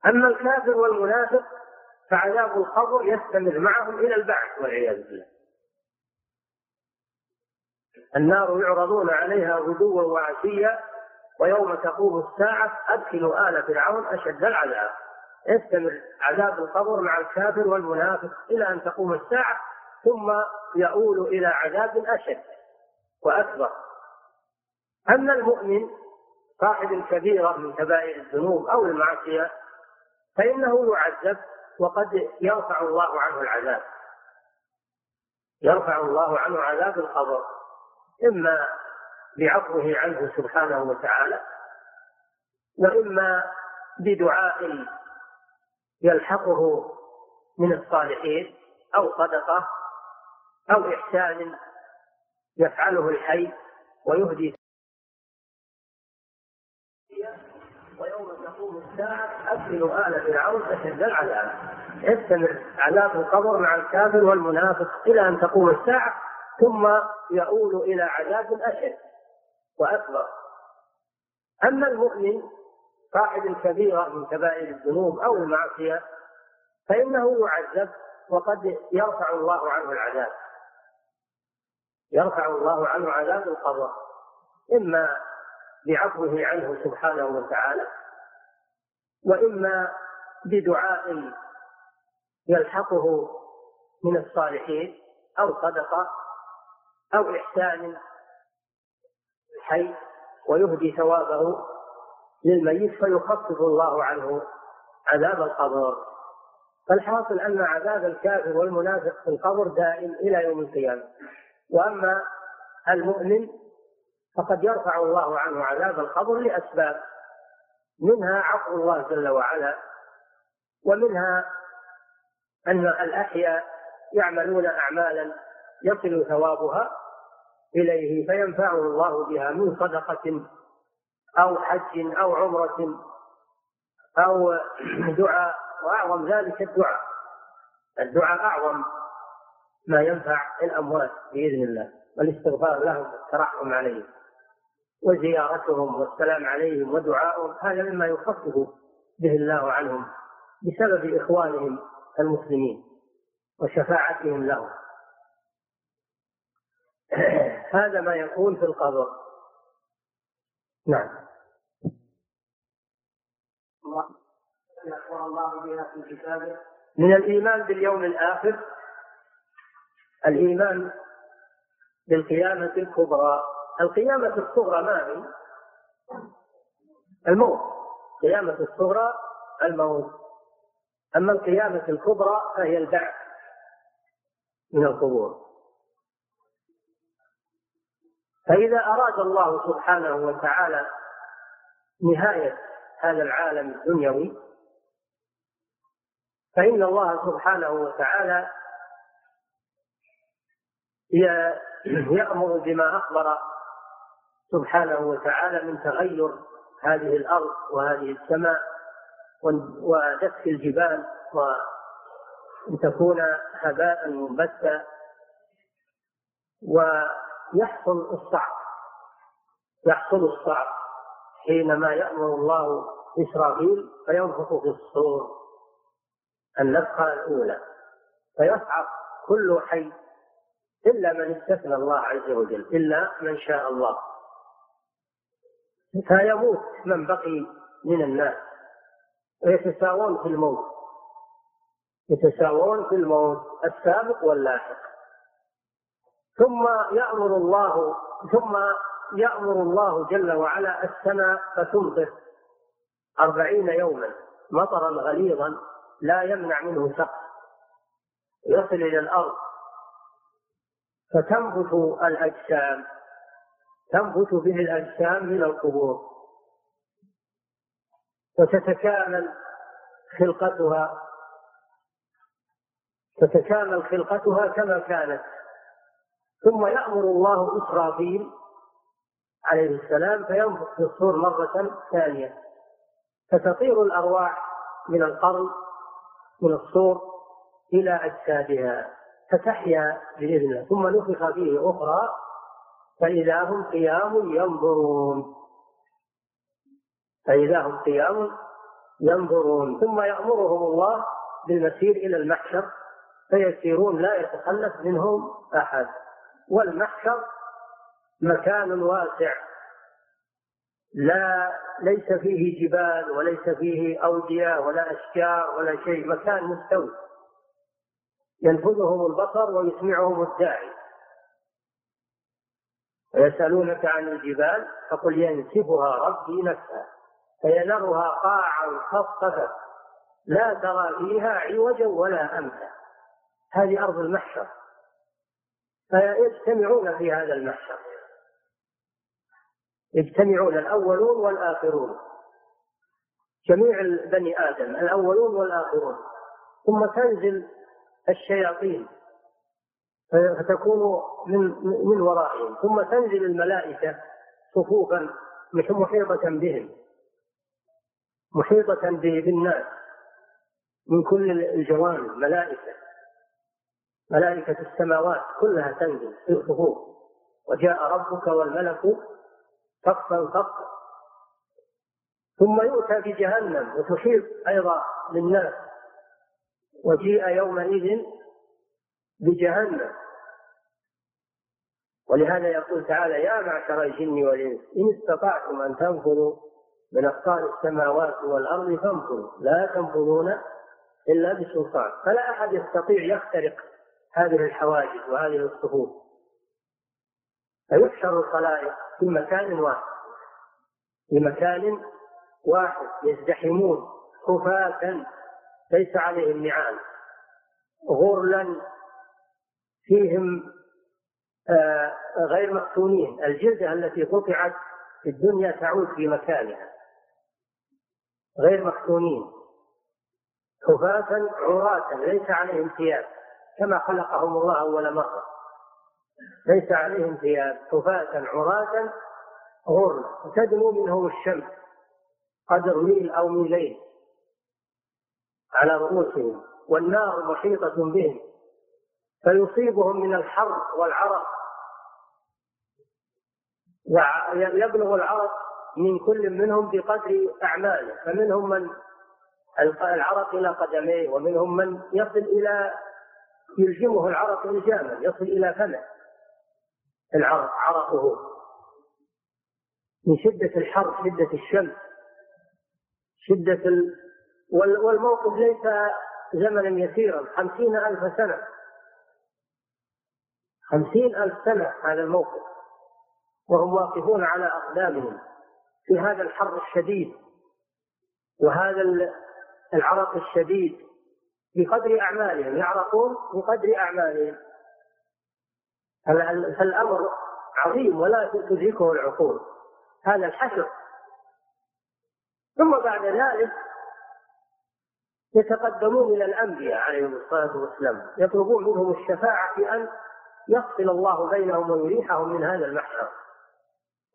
أما الكافر والمنافق فعذاب القبر يستمر معهم إلى البعث والعياذ بالله. النار يعرضون عليها غدوا وعشيا ويوم تقوم الساعة أدخلوا آل فرعون أشد العذاب. يستمر عذاب القبر مع الكافر والمنافق إلى أن تقوم الساعة ثم يؤول إلى عذاب أشد وأكبر. أما المؤمن صاحب الكبيرة من كبائر الذنوب أو المعصية فإنه يعذب وقد يرفع الله عنه العذاب. يرفع الله عنه عذاب القبر إما بعفوه عنه سبحانه وتعالى وإما بدعاء يلحقه من الصالحين أو صدقة أو إحسان يفعله الحي ويهدي ويوم تقوم الساعة أدخلوا آل فرعون أشد العذاب. يستمر عذاب القبر مع الكافر والمنافق إلى أن تقوم الساعة ثم يؤول إلى عذاب أشد وأكبر. أما المؤمن صاحب الكبيرة من كبائر الذنوب أو المعصية فإنه يعذب وقد يرفع الله عنه العذاب. يرفع الله عنه عذاب القضاء إما بعفوه عنه سبحانه وتعالى وإما بدعاء يلحقه من الصالحين أو صدقة أو إحسان الحي ويهدي ثوابه للميت فيخفف الله عنه عذاب القبر. فالحاصل أن عذاب الكافر والمنافق في القبر دائم إلى يوم القيامة. وأما المؤمن فقد يرفع الله عنه عذاب القبر لأسباب منها عفو الله جل وعلا ومنها أن الأحياء يعملون أعمالا يصل ثوابها إليه فينفعه الله بها من صدقة أو حج أو عمرة أو <clears throat> دعاء وأعظم ذلك الدعاء. الدعاء أعظم ما ينفع الأموات بإذن الله والاستغفار لهم والترحم عليهم وزيارتهم والسلام عليهم ودعاؤهم هذا مما يخفف به الله عنهم بسبب إخوانهم المسلمين وشفاعتهم لهم. <clears throat> هذا ما يكون في القبر. نعم. من الإيمان باليوم الآخر الإيمان بالقيامة الكبرى. القيامة الصغرى ما هي؟ الموت. القيامة الصغرى الموت. أما القيامة الكبرى فهي البعث من القبور. فإذا أراد الله سبحانه وتعالى نهاية هذا العالم الدنيوي فإن الله سبحانه وتعالى يأمر بما أخبر سبحانه وتعالى من تغير هذه الأرض وهذه السماء ودك الجبال وأن تكون هباء منبثا ويحصل الصعق يحصل الصعق حينما يأمر الله إسرائيل فينفخ في الصور النفخة الأولى فيصعق كل حي إلا من استثنى الله عز وجل إلا من شاء الله. فيموت من بقي من الناس ويتساوون في الموت يتساوون في الموت السابق واللاحق. ثم يأمر الله ثم يأمر الله جل وعلا السماء فتمطر أربعين يوما مطرا غليظا لا يمنع منه سقف يصل إلى الأرض فتنبت الأجسام تنبت به الأجسام من القبور وتتكامل خلقتها تتكامل خلقتها كما كانت. ثم يأمر الله إسرافيل عليه السلام فينفخ في الصور مرة ثانية. فتطير الأرواح من القرن من الصور إلى أجسادها فتحيا بإذن الله ثم نفخ فيه أخرى فإذا هم قيام ينظرون. فإذا هم قيام ينظرون. ثم يأمرهم الله بالمسير إلى المحشر فيسيرون لا يتخلف منهم أحد. والمحشر مكان واسع لا ليس فيه جبال وليس فيه أودية ولا أشجار ولا شيء مكان مستوي. ينفذهم البصر ويسمعهم الداعي. ويسألونك عن الجبال فقل ينسفها ربي نسفا فيذرها قاعا خصفا لا ترى فيها عوجا ولا أمتا. هذه أرض المحشر. فيجتمعون في هذا المحشر. يجتمعون الأولون والآخرون. جميع بني آدم الأولون والآخرون. ثم تنزل الشياطين. فتكون من من ورائهم. ثم تنزل الملائكة صفوفا محيطة بهم. محيطة بالناس. من كل الجوانب ملائكة. ملائكة السماوات كلها تنزل في الصفوف. وجاء ربك والملك صفا صفا ثم يؤتى بجهنم وتحيط أيضا للناس وجيء يومئذ بجهنم. ولهذا يقول تعالى يا معشر الجن والإنس إن استطعتم أن تنفذوا من أقطار السماوات والأرض فانفذوا لا تنفذون إلا بسلطان. فلا أحد يستطيع يخترق هذه الحواجز وهذه الصفوف. فيحشر الخلائق في مكان واحد. في مكان واحد يزدحمون خفاة ليس عليهم نعال. غرلا فيهم آه، غير مفتونين الجلدة التي قطعت في الدنيا تعود في مكانها. غير مفتونين حفاة عراة ليس عليهم ثياب كما خلقهم الله أول مرة. ليس عليهم ثياب حفاة عراة غر تدنو منهم الشمس قدر ميل أو ميلين على رؤوسهم والنار محيطة بهم فيصيبهم من الحر والعرق. ويبلغ العرق من كل منهم بقدر أعماله. فمنهم من العرق إلى قدميه ومنهم من يصل إلى يلجمه العرق إلجاما يصل إلى فمه. العرق عرقه من شدة الحر شدة الشمس شدة ال... والموقف ليس زمنا يسيرا. خمسين ألف سنة. خمسين ألف سنة هذا الموقف. وهم واقفون على أقدامهم في هذا الحر الشديد وهذا العرق الشديد بقدر أعمالهم. يعرقون بقدر أعمالهم. فالأمر عظيم ولا تدركه العقول. هذا الحشر. ثم بعد ذلك يتقدمون إلى الأنبياء عليهم الصلاة والسلام. يطلبون منهم الشفاعة في أن يفصل الله بينهم ويريحهم من هذا المحشر.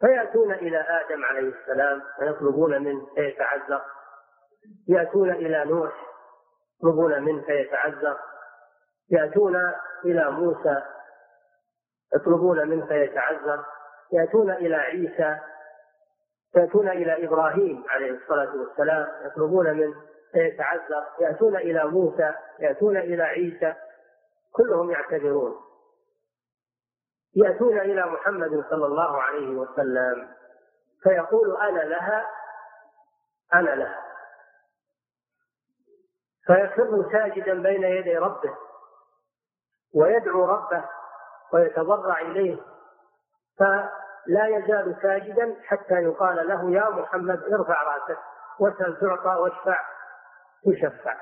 فيأتون إلى آدم عليه السلام فيطلبون منه فيتعذر يأتون إلى نوح يطلبون منه فيتعذر يأتون إلى موسى يطلبون منه فيتعذر يأتون إلى عيسى. يأتون إلى إبراهيم عليه الصلاة والسلام. يطلبون منه فيتعذر يأتون إلى موسى. يأتون إلى عيسى. كلهم يعتذرون. يأتون إلى محمد صلى الله عليه وسلم. فيقول أنا لها؟ أنا لها. فيخر ساجدا بين يدي ربه. ويدعو ربه. ويتضرع إليه فلا يزال ساجدا حتى يقال له يا محمد ارفع رأسك واسأل تعطى واشفع. تشفع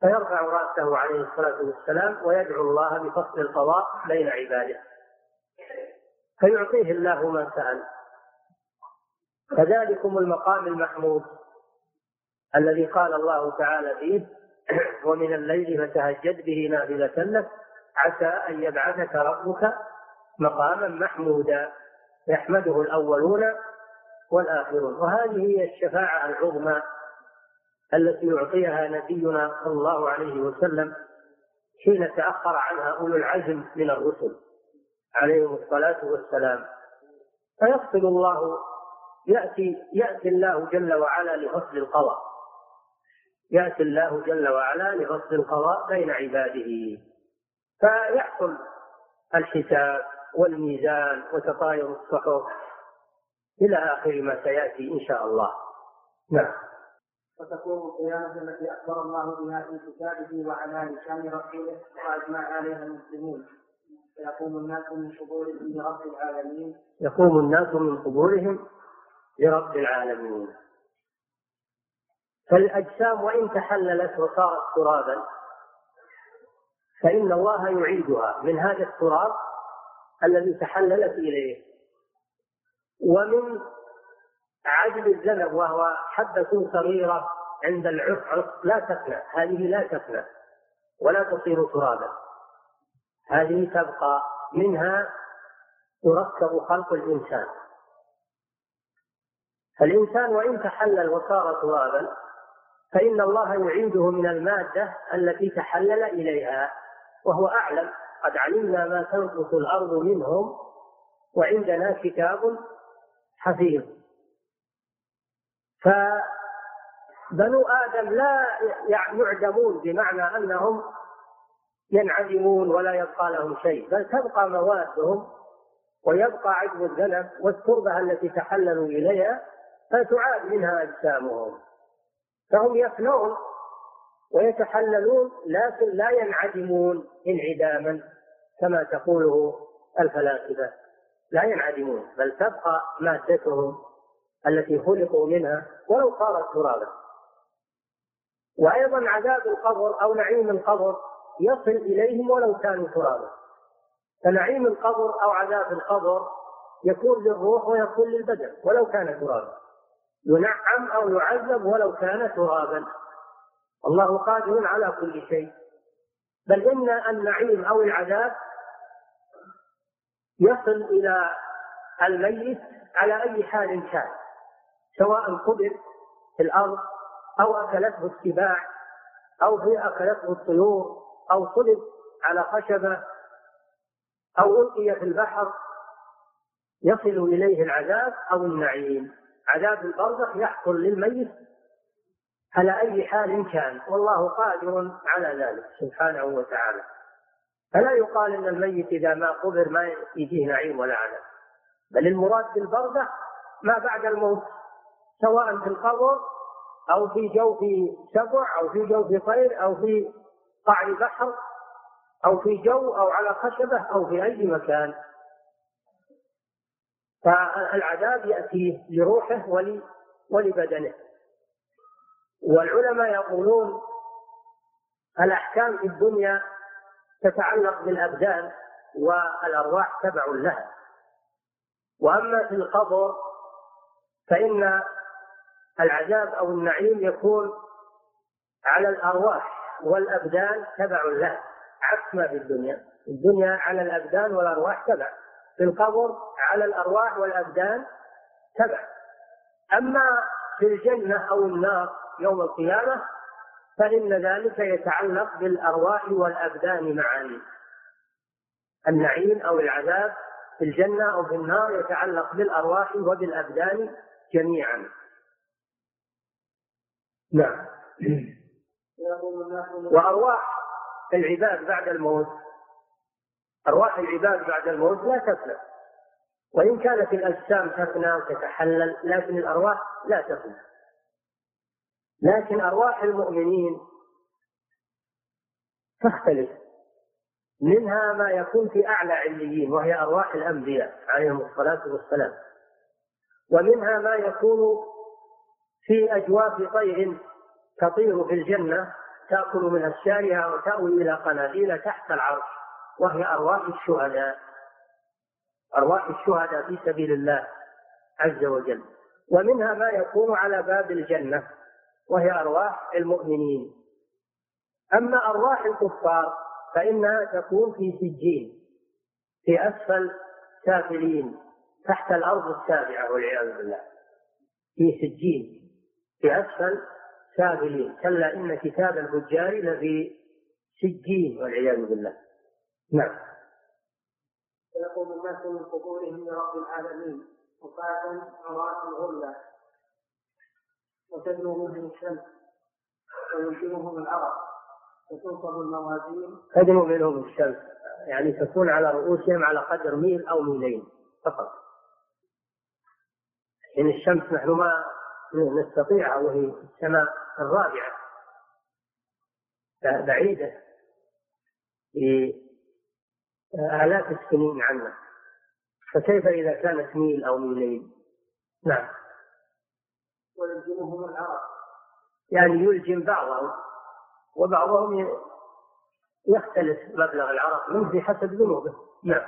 فيرفع رأسه عليه الصلاة والسلام ويدعو الله بفصل القضاء بين عباده. فيعطيه الله ما سأل. فذلكم المقام المحمود الذي قال الله تعالى فيه ومن الليل فتهجد به نافلة لك عسى أن يبعثك ربك مقاما محمودا يحمده الأولون والآخرون. وهذه هي الشفاعة العظمى التي يعطيها نبينا صلى الله عليه وسلم حين تأخر عنها أولو العزم من الرسل عليهم الصلاة والسلام. فيفصل الله يأتي يأتي الله جل وعلا لفصل القضاء. يأتي الله جل وعلا لفصل القضاء بين عباده. فيحصل الحساب والميزان وتطاير الصحف إلى آخر ما سيأتي إن شاء الله. نعم. وتكون القيامة التي أخبر الله بها في كتابه وعلى لسان رسوله وأجمع عليها المسلمون. فيقوم الناس من قبورهم لرب العالمين. يقوم الناس من قبورهم لرب العالمين. فالأجسام وإن تحللت وصارت ترابا فإن الله يعيدها من هذا التراب الذي تحللت إليه. ومن عجل الذنب وهو حبة صغيرة عند العفعف لا تفنى. هذه لا تفنى ولا تصير ترابا. هذه تبقى منها يركب خلق الإنسان. فالإنسان وإن تحلل وصار ترابا فإن الله يعيده من المادة التي تحلل إليها. وهو أعلم. قد علمنا ما تنقص الأرض منهم وعندنا كتاب حفيظ. فبنو آدم لا يعدمون بمعنى أنهم ينعدمون ولا يبقى لهم شيء بل تبقى موادهم ويبقى عدم الذنب والتربة التي تحللوا إليها فتعاد منها أجسامهم. فهم يفنون ويتحللون لكن لا ينعدمون انعداما كما تقوله الفلاسفة. لا ينعدمون بل تبقى مادتهم التي خلقوا منها ولو صارت ترابا. وأيضا عذاب القبر أو نعيم القبر يصل إليهم ولو كانوا ترابا. فنعيم القبر أو عذاب القبر يكون للروح ويكون للبدن ولو كان ترابا. ينعم أو يعذب ولو كان ترابا. الله قادر على كل شيء. بل إن النعيم أو العذاب يصل إلى الميت على أي حال كان سواء قبر في الأرض أو أكلته السباع أو في أكلته الطيور أو صلب على خشبة أو ألقي في البحر يصل إليه العذاب أو النعيم. عذاب البرزخ يحصل للميت على أي حال كان والله قادر على ذلك سبحانه وتعالى. فلا يقال إن الميت إذا ما قبر ما يجيه نعيم ولا عذاب بل المراد بالبرزخ ما بعد الموت سواء في القبر أو في جوف سبع أو في جوف طير أو في قعر بحر أو في جو أو على خشبة أو في أي مكان. فالعذاب يأتيه لروحه ولبدنه. والعلماء يقولون الأحكام في الدنيا تتعلق بالأبدان والأرواح تبع لها. وأما في القبر فإن العذاب أو النعيم يكون على الأرواح والأبدان تبع لها. عكس ما في الدنيا. الدنيا على الأبدان والأرواح تبع. في القبر على الأرواح والأبدان تبع. أما في الجنة أو النار يوم القيامة فإن ذلك يتعلق بالأرواح والأبدان معا. النعيم أو العذاب في الجنة أو في النار يتعلق بالأرواح وبالأبدان جميعا. نعم. وأرواح العباد بعد الموت أرواح العباد بعد الموت لا تفنى. وإن كانت الأجسام تفنى وتتحلل لكن الأرواح لا تفنى. لكن أرواح المؤمنين تختلف منها ما يكون في أعلى عليين وهي أرواح الأنبياء عليهم الصلاة والسلام. ومنها ما يكون في أجواف طير تطير في الجنة تأكل من أشجارها وتأوي إلى قناديل تحت العرش وهي أرواح الشهداء. أرواح الشهداء في سبيل الله عز وجل. ومنها ما يكون على باب الجنة وهي أرواح المؤمنين. أما أرواح الكفار فإنها تكون في سجين في أسفل سافلين تحت الأرض السابعة والعياذ بالله. في سجين في أسفل سافلين. كلا إن كتاب الفجار لفي سجين والعياذ بالله. نعم. ويقوم الناس من قبورهم لرب العالمين وفاة عراة غرلا وتدنو منهم الشمس ويلزمهم العرق وتنصب الموازين. تدنو منهم الشمس يعني تكون على رؤوسهم على قدر ميل أو ميلين فقط. إن الشمس نحن ما نستطيعها وهي السماء الرابعة بعيدة بآلاف السنين عنا. فكيف إذا كانت ميل أو ميلين؟ نعم. ويلزمهم العرق يعني يلزم بعضهم وبعضهم يختلف مبلغ العرق منه بحسب ذنوبه. نعم.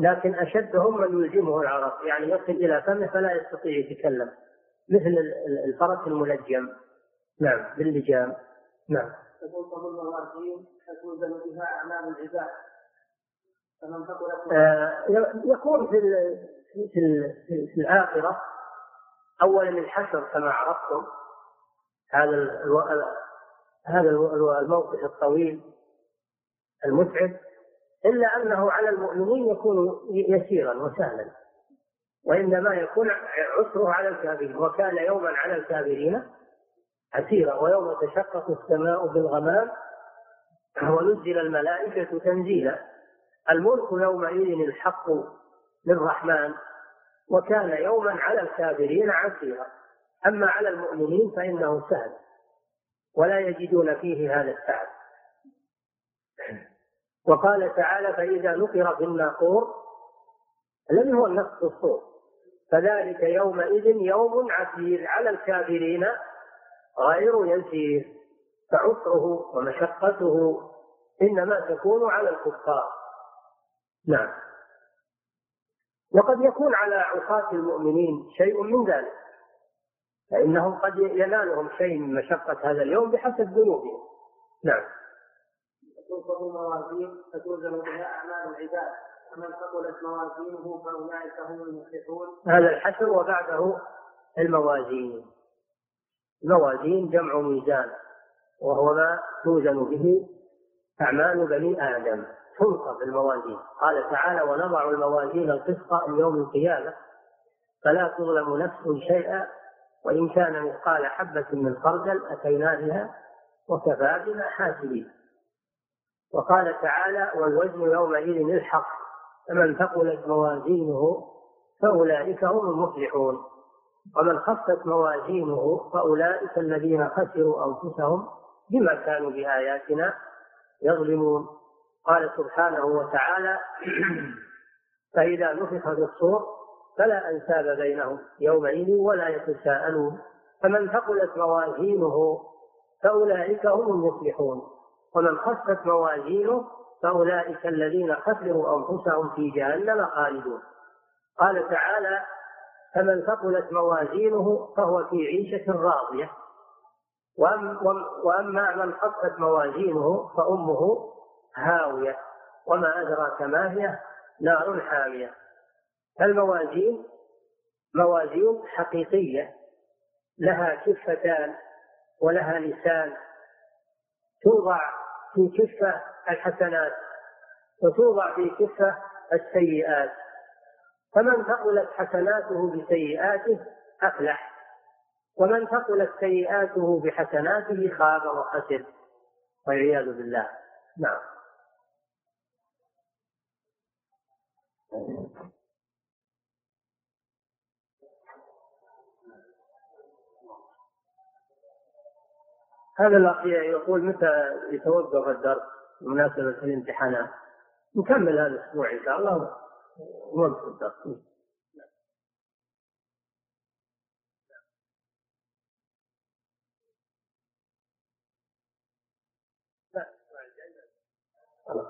لكن أشدهم من يلزمه العرق يعني يصل إلى فمه فلا يستطيع يتكلم. مثل الفرس الملجم. نعم باللجام. نعم. فتنصب الموازين فتوزن بها أعمال العباد. فمن آه يكون في في, في, في الآخرة أولا الحشر كما عرفتم هذا ألو... هذا الموقف الطويل المتعب إلا أنه على المؤمنين يكون يسيرا وسهلا وإنما يكون عسره على الكافرين وكان يوما على الكافرين عسيرا ويوم تشقق السماء بالغمام ونزل الملائكة تنزيلا. الملك يومئذ الحق للرحمن وكان يوما على الكافرين عسيرا. أما على المؤمنين فإنه سهل ولا يجدون فيه هذا التعب وقال تعالى فإذا نقر في الناقور الذي هو النفس الصور فذلك يومئذ يوم عسير على الكافرين غير يسير فعسره ومشقته إنما تكون على الكفار. نعم. وقد يكون على عصاة المؤمنين شيء من ذلك فإنهم قد ينالهم شيء من مشقة هذا اليوم بحسب ذنوبهم. نعم. تنصب الموازين فتوزن بها أعمال العباد. فمن ثقلت موازينه فأولئك هم المفلحون. هذا الحشر وبعده الموازين. الموازين جمع ميزان وهو ما توزن به أعمال بني آدم. تنصب الموازين. قال تعالى ونضع الموازين القسط ليوم القيامة فلا تظلم نفس شيئا وإن كان مثقال حبة من خردل أتينا بها وكفى بنا حاسبين. وقال تعالى والوزن يومئذ الحق فمن ثقلت موازينه فأولئك هم المفلحون. ومن خفت موازينه فأولئك الذين خسروا أنفسهم بما كانوا بآياتنا يظلمون. قال سبحانه وتعالى <clears throat> فإذا نفخ في الصور فلا أنساب بينهم يومئذ ولا يتساءلون. فمن ثقلت موازينه فأولئك هم المفلحون. ومن خفت موازينه فأولئك الذين خسروا أنفسهم في جهنم خالدون. قال تعالى فمن ثقلت موازينه فهو في عيشة راضية. وأما من خفت موازينه فأمه هاوية وما أدراك ما هي نار حامية. الموازين موازين حقيقية لها كفتان ولها لسان توضع في كفة الحسنات وتوضع في كفة السيئات. فمن ثقلت حسناته بسيئاته أفلح ومن ثقلت سيئاته بحسناته خاب وخسر والعياذ بالله. نعم. هذا الأخ يقول متى يتوقف الدرس بمناسبة الامتحانات؟ نكمل هذا الأسبوع إن شاء الله. ونوقف الدرس.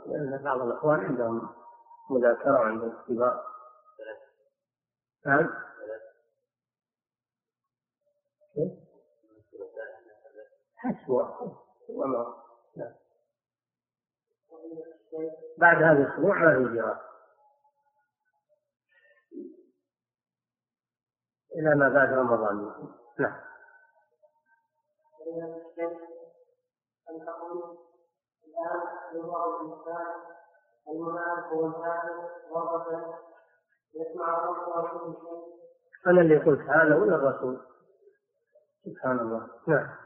لأن بعض الإخوان عندهم مذاكرة وعندهم اختبار. نعم أسوأ. وما بعد هذا الأسبوع ما في جهاد إلى ما بعد رمضان. نعم. الآن يظهر الإنسان أنا اللي قلت هذا ولا الرسول؟ سبحان الله. نعم.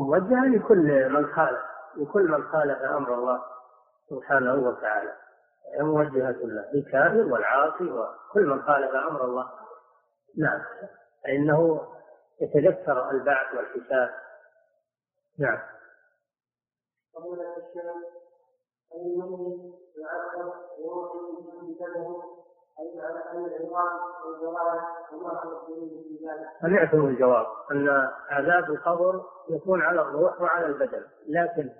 موجهة لكل من خالف لكل من خالف أمر الله سبحانه وتعالى. موجهة له للكافر والعاصي وكل من خالف أمر الله. نعم. فإنه يتذكر البعث والحساب. نعم. فضيلة الشيخ المؤمن يعذب ويوحي بسببه سمعتم الجواب أن عذاب القبر يكون على الروح وعلى البدن، لكن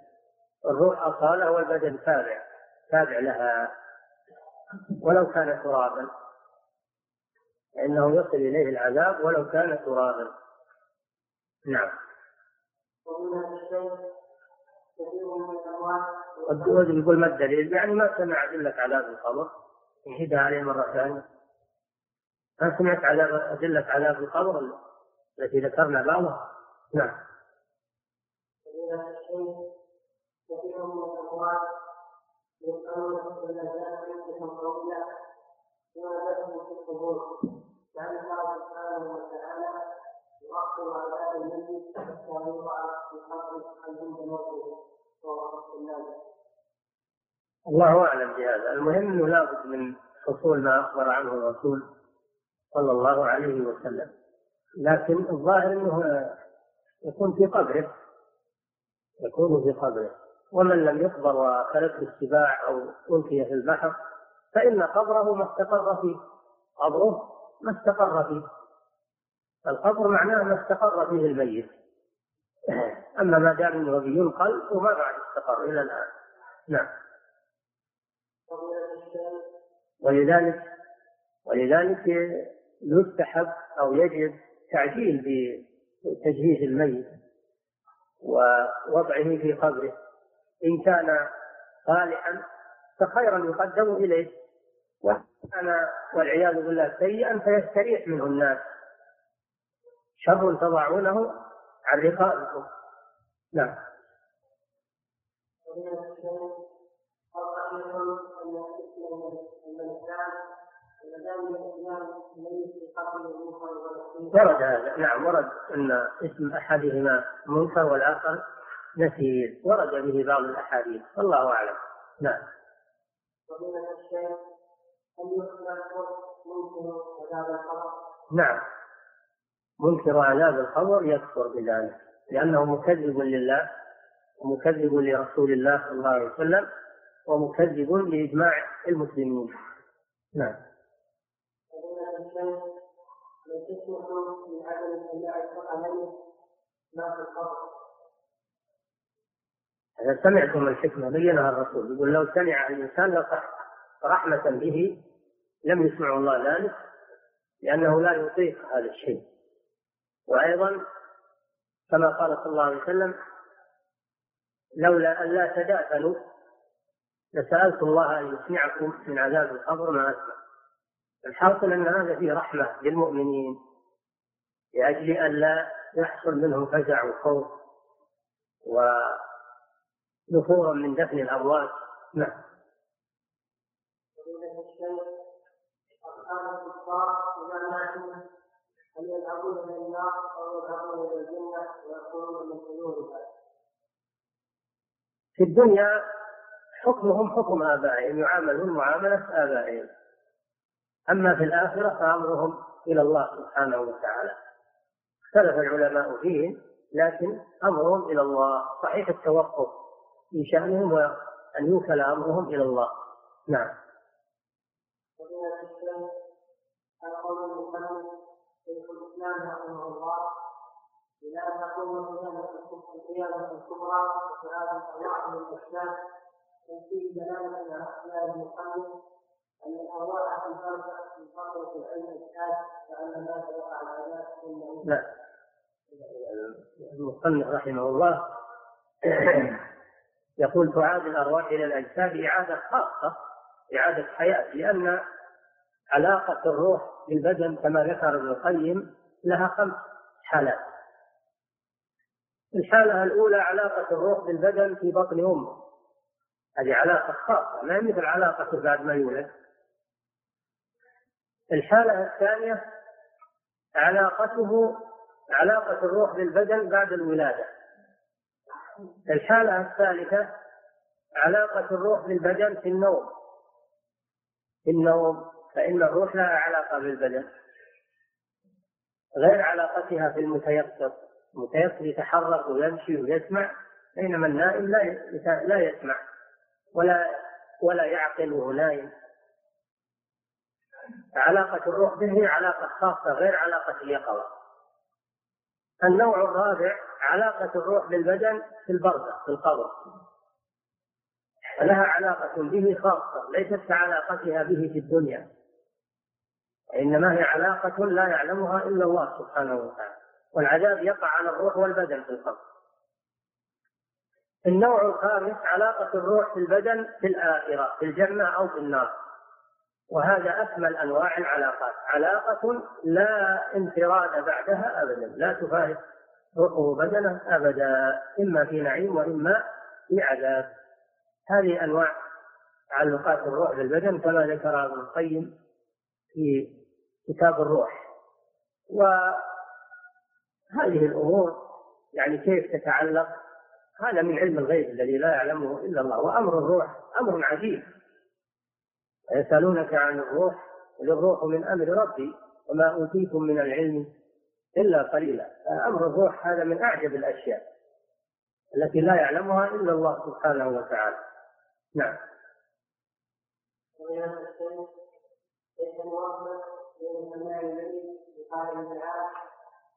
الروح أصالة والبدن تابع تابع لها ولو كان ترابا فإنه يصل إليه العذاب ولو كان ترابا نعم. قد يقول ما الدليل؟ يعني ما سمع أدلة عذاب القبر يعيدها عليه مرة ثانية ما سمعت عذاب أدلة عذاب القبر التي ذكرنا بعضها؟ نعم. لأن الله سبحانه وتعالى يؤخر عذاب الميت حتى يوضع في قبره عند موته الله أعلم بهذا، المهم إنه لابد من حصول ما أخبر عنه الرسول صلى الله عليه وسلم. لكن الظاهر أنه يكون في قبره. يكون في قبره. ومن لم يقبر وخلته السباع أو ألقي في البحر فإن قبره ما استقر فيه. قبره ما استقر فيه. القبر معناه ما استقر فيه الميت. أما ما دام أنه بينقل وما بعد استقر إلى الآن. نعم. ولذلك ولذلك يستحب أو يجب تعجيل بتجهيز الميت ووضعه في قبره. إن كان صالحا فخيرا يقدم إليه. وكان والعياذ بالله سيئا فيستريح منه الناس. شر تضعونه عن رقابكم نعم. ورد هذا. نعم ورد أن اسم أحدهما منكر والآخر نسير. ورد به بعض الأحاديث. والله أعلم. نعم. نعم. منكر عذاب القبر يكفر بذلك لأنه مكذب لله ومكذب لرسول الله صلى الله عليه وسلم ومكذب لإجماع المسلمين. نعم. إذا سمعتم الحكمة بينها الرسول يقول لو سمع الإنسان رحمة به لم يسمع الله ذلك لأنه لا يطيق هذا الشيء. وأيضا كما قال صلى الله عليه وسلم لولا أن لا تدافنوا لسألت الله أن يسمعكم من عذاب القبر ما أسمع. الحاصل أن هذا فيه رحمة للمؤمنين لأجل أن لا يحصل منهم فزع وخوف ونفورا من دفن الأموات. نعم. هل يذهبون إلى النار أو يذهبون الجنة ويكونون من في الدنيا حكمهم حكم آبائهم يعاملون معاملة آبائهم. أما في الآخرة فأمرهم إلى الله سبحانه وتعالى. اختلف العلماء فيهم لكن أمرهم إلى الله. صحيح التوقف في شأنهم وأن يوكل أمرهم إلى الله. نعم. قول شيخ الإسلام رحمه الله القيامة الكبرى من فيه أن الأرواح الخمسه من فتره العلم الحاد وان ما وقع العذاب لا. المصنف رحمه الله <clears throat> يقول تعاد الأرواح إلى الأجساد إعادة خاصة إعادة حياة لأن علاقة الروح بالبدن كما ذكر ابن القيم لها خمس حالات. الحالة الأولى علاقة الروح بالبدن في بطن أمه. هذه علاقة خاصة ما مثل علاقة بعد ما يولد؟ الحالة الثانية علاقته علاقة الروح بالبدن بعد الولادة. الحالة الثالثة علاقة الروح بالبدن في النوم. في النوم فإن الروح لها علاقة بالبدن. غير علاقتها في المتيقظ المتيقظ يتحرك ويمشي ويسمع بينما النائم لا لا يسمع ولا ولا يعقل وهو نايم علاقة الروح به هي علاقة خاصة غير علاقة اليقظة. النوع الرابع علاقة الروح بالبدن في البرزخ في القبر. لها علاقة به خاصة ليست كعلاقتها به في الدنيا. وإنما هي علاقة لا يعلمها إلا الله سبحانه وتعالى. والعذاب يقع على الروح والبدن في القبر. النوع الخامس علاقة الروح في البدن في الآخرة في الجنة أو في النار. وهذا أكمل أنواع العلاقات. علاقة لا انفراد بعدها أبدا لا تفارق روحه بدنه أبدا إما في نعيم وإما في عذاب. هذه أنواع تعلقات الروح بالبدن كما ذكر ابن القيم في كتاب الروح. وهذه الأمور يعني كيف تتعلق؟ هذا من علم الغيب الذي لا يعلمه إلا الله وأمر الروح أمر عجيب. يسألونك عن الروح قل الروح من أمر ربي وما أوتيتم من العلم إلا قليلا. أمر الروح هذا من أعجب الأشياء التي لا يعلمها إلا الله سبحانه وتعالى. نعم.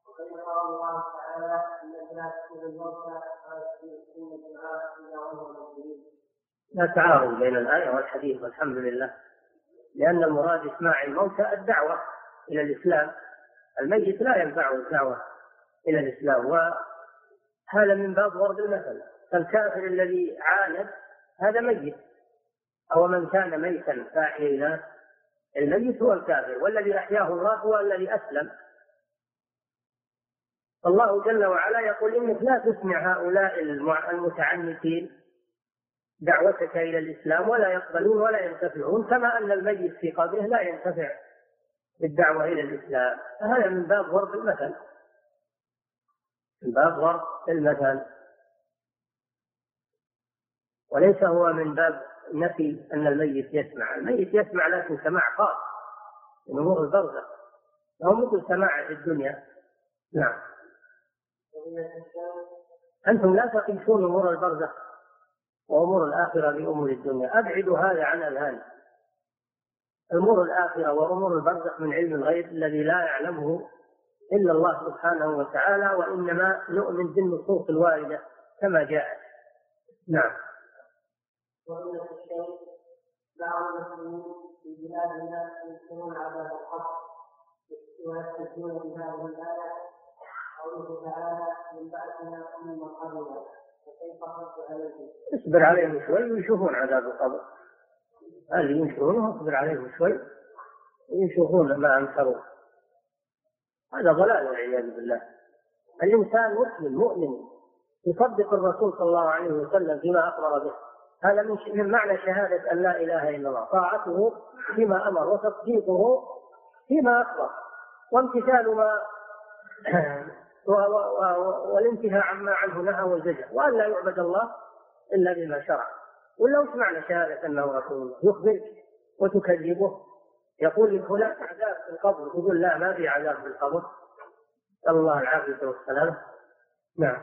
وقد قال الله تعالى إنك لا تكون الموتى قال سنة الدعاء اذا وهم لا تعارض بين الآية والحديث والحمد لله. لأن المراد إسماع الموتى الدعوة إلى الإسلام. الميت لا ينفعه الدعوة إلى الإسلام وهذا من باب ضرب المثل. فالكافر الذي عاند هذا ميت أو من كان ميتا فأحييناه الميت هو الكافر والذي أحياه الله هو الذي أسلم. الله جل وعلا يقول إنك لا تسمع هؤلاء المتعنتين. دعوتك إلى الإسلام ولا يقبلون ولا ينتفعون كما أن الميت في قبره لا ينتفع بالدعوة إلى الإسلام. فهذا من باب ضرب المثل. من باب ضرب المثل. وليس هو من باب نفي أن الميت يسمع. الميت يسمع لكن سماع خاص من أمور البرزخ. هو مثل سماع في الدنيا. نعم. أنتم لا تقيسون أمور البرزخ. وأمور الآخرة بأمور الدنيا. أبعدوا هذا عن أذهانكم أمور الآخرة وأمور البرزخ من علم الغيب الذي لا يعلمه إلا الله سبحانه وتعالى وإنما نؤمن بالنصوص الواردة كما جاءت نعم. وإن الشيء بعض المسلمين في بلادنا يذكرون عذاب القبر ويستدلون بهذه الآية قوله تعالى من بعدنا فكيف رد عليهم؟ اصبر عليهم شوي ويشوفون عذاب القبر. اللي ينشرونه اصبر عليهم شوي ويشوفون ما انكروه هذا ضلال والعياذ بالله. الإنسان مسلم مؤمن يصدق الرسول صلى الله عليه وسلم فيما أخبر به. هذا من من معنى شهادة أن لا إله إلا الله. طاعته فيما أمر وتصديقه فيما أخبر. وامتثال ما <clears throat> والانتهاء عما عنه نهى والزجر وأن لا يعبد الله إلا بما شرع. ولا وش معنى شهادة أنه رسول الله يخبرك وتكذبه يقول لك هناك عذاب في القبر تقول لا ما في عذاب في القبر. الله العافية والسلامة نعم.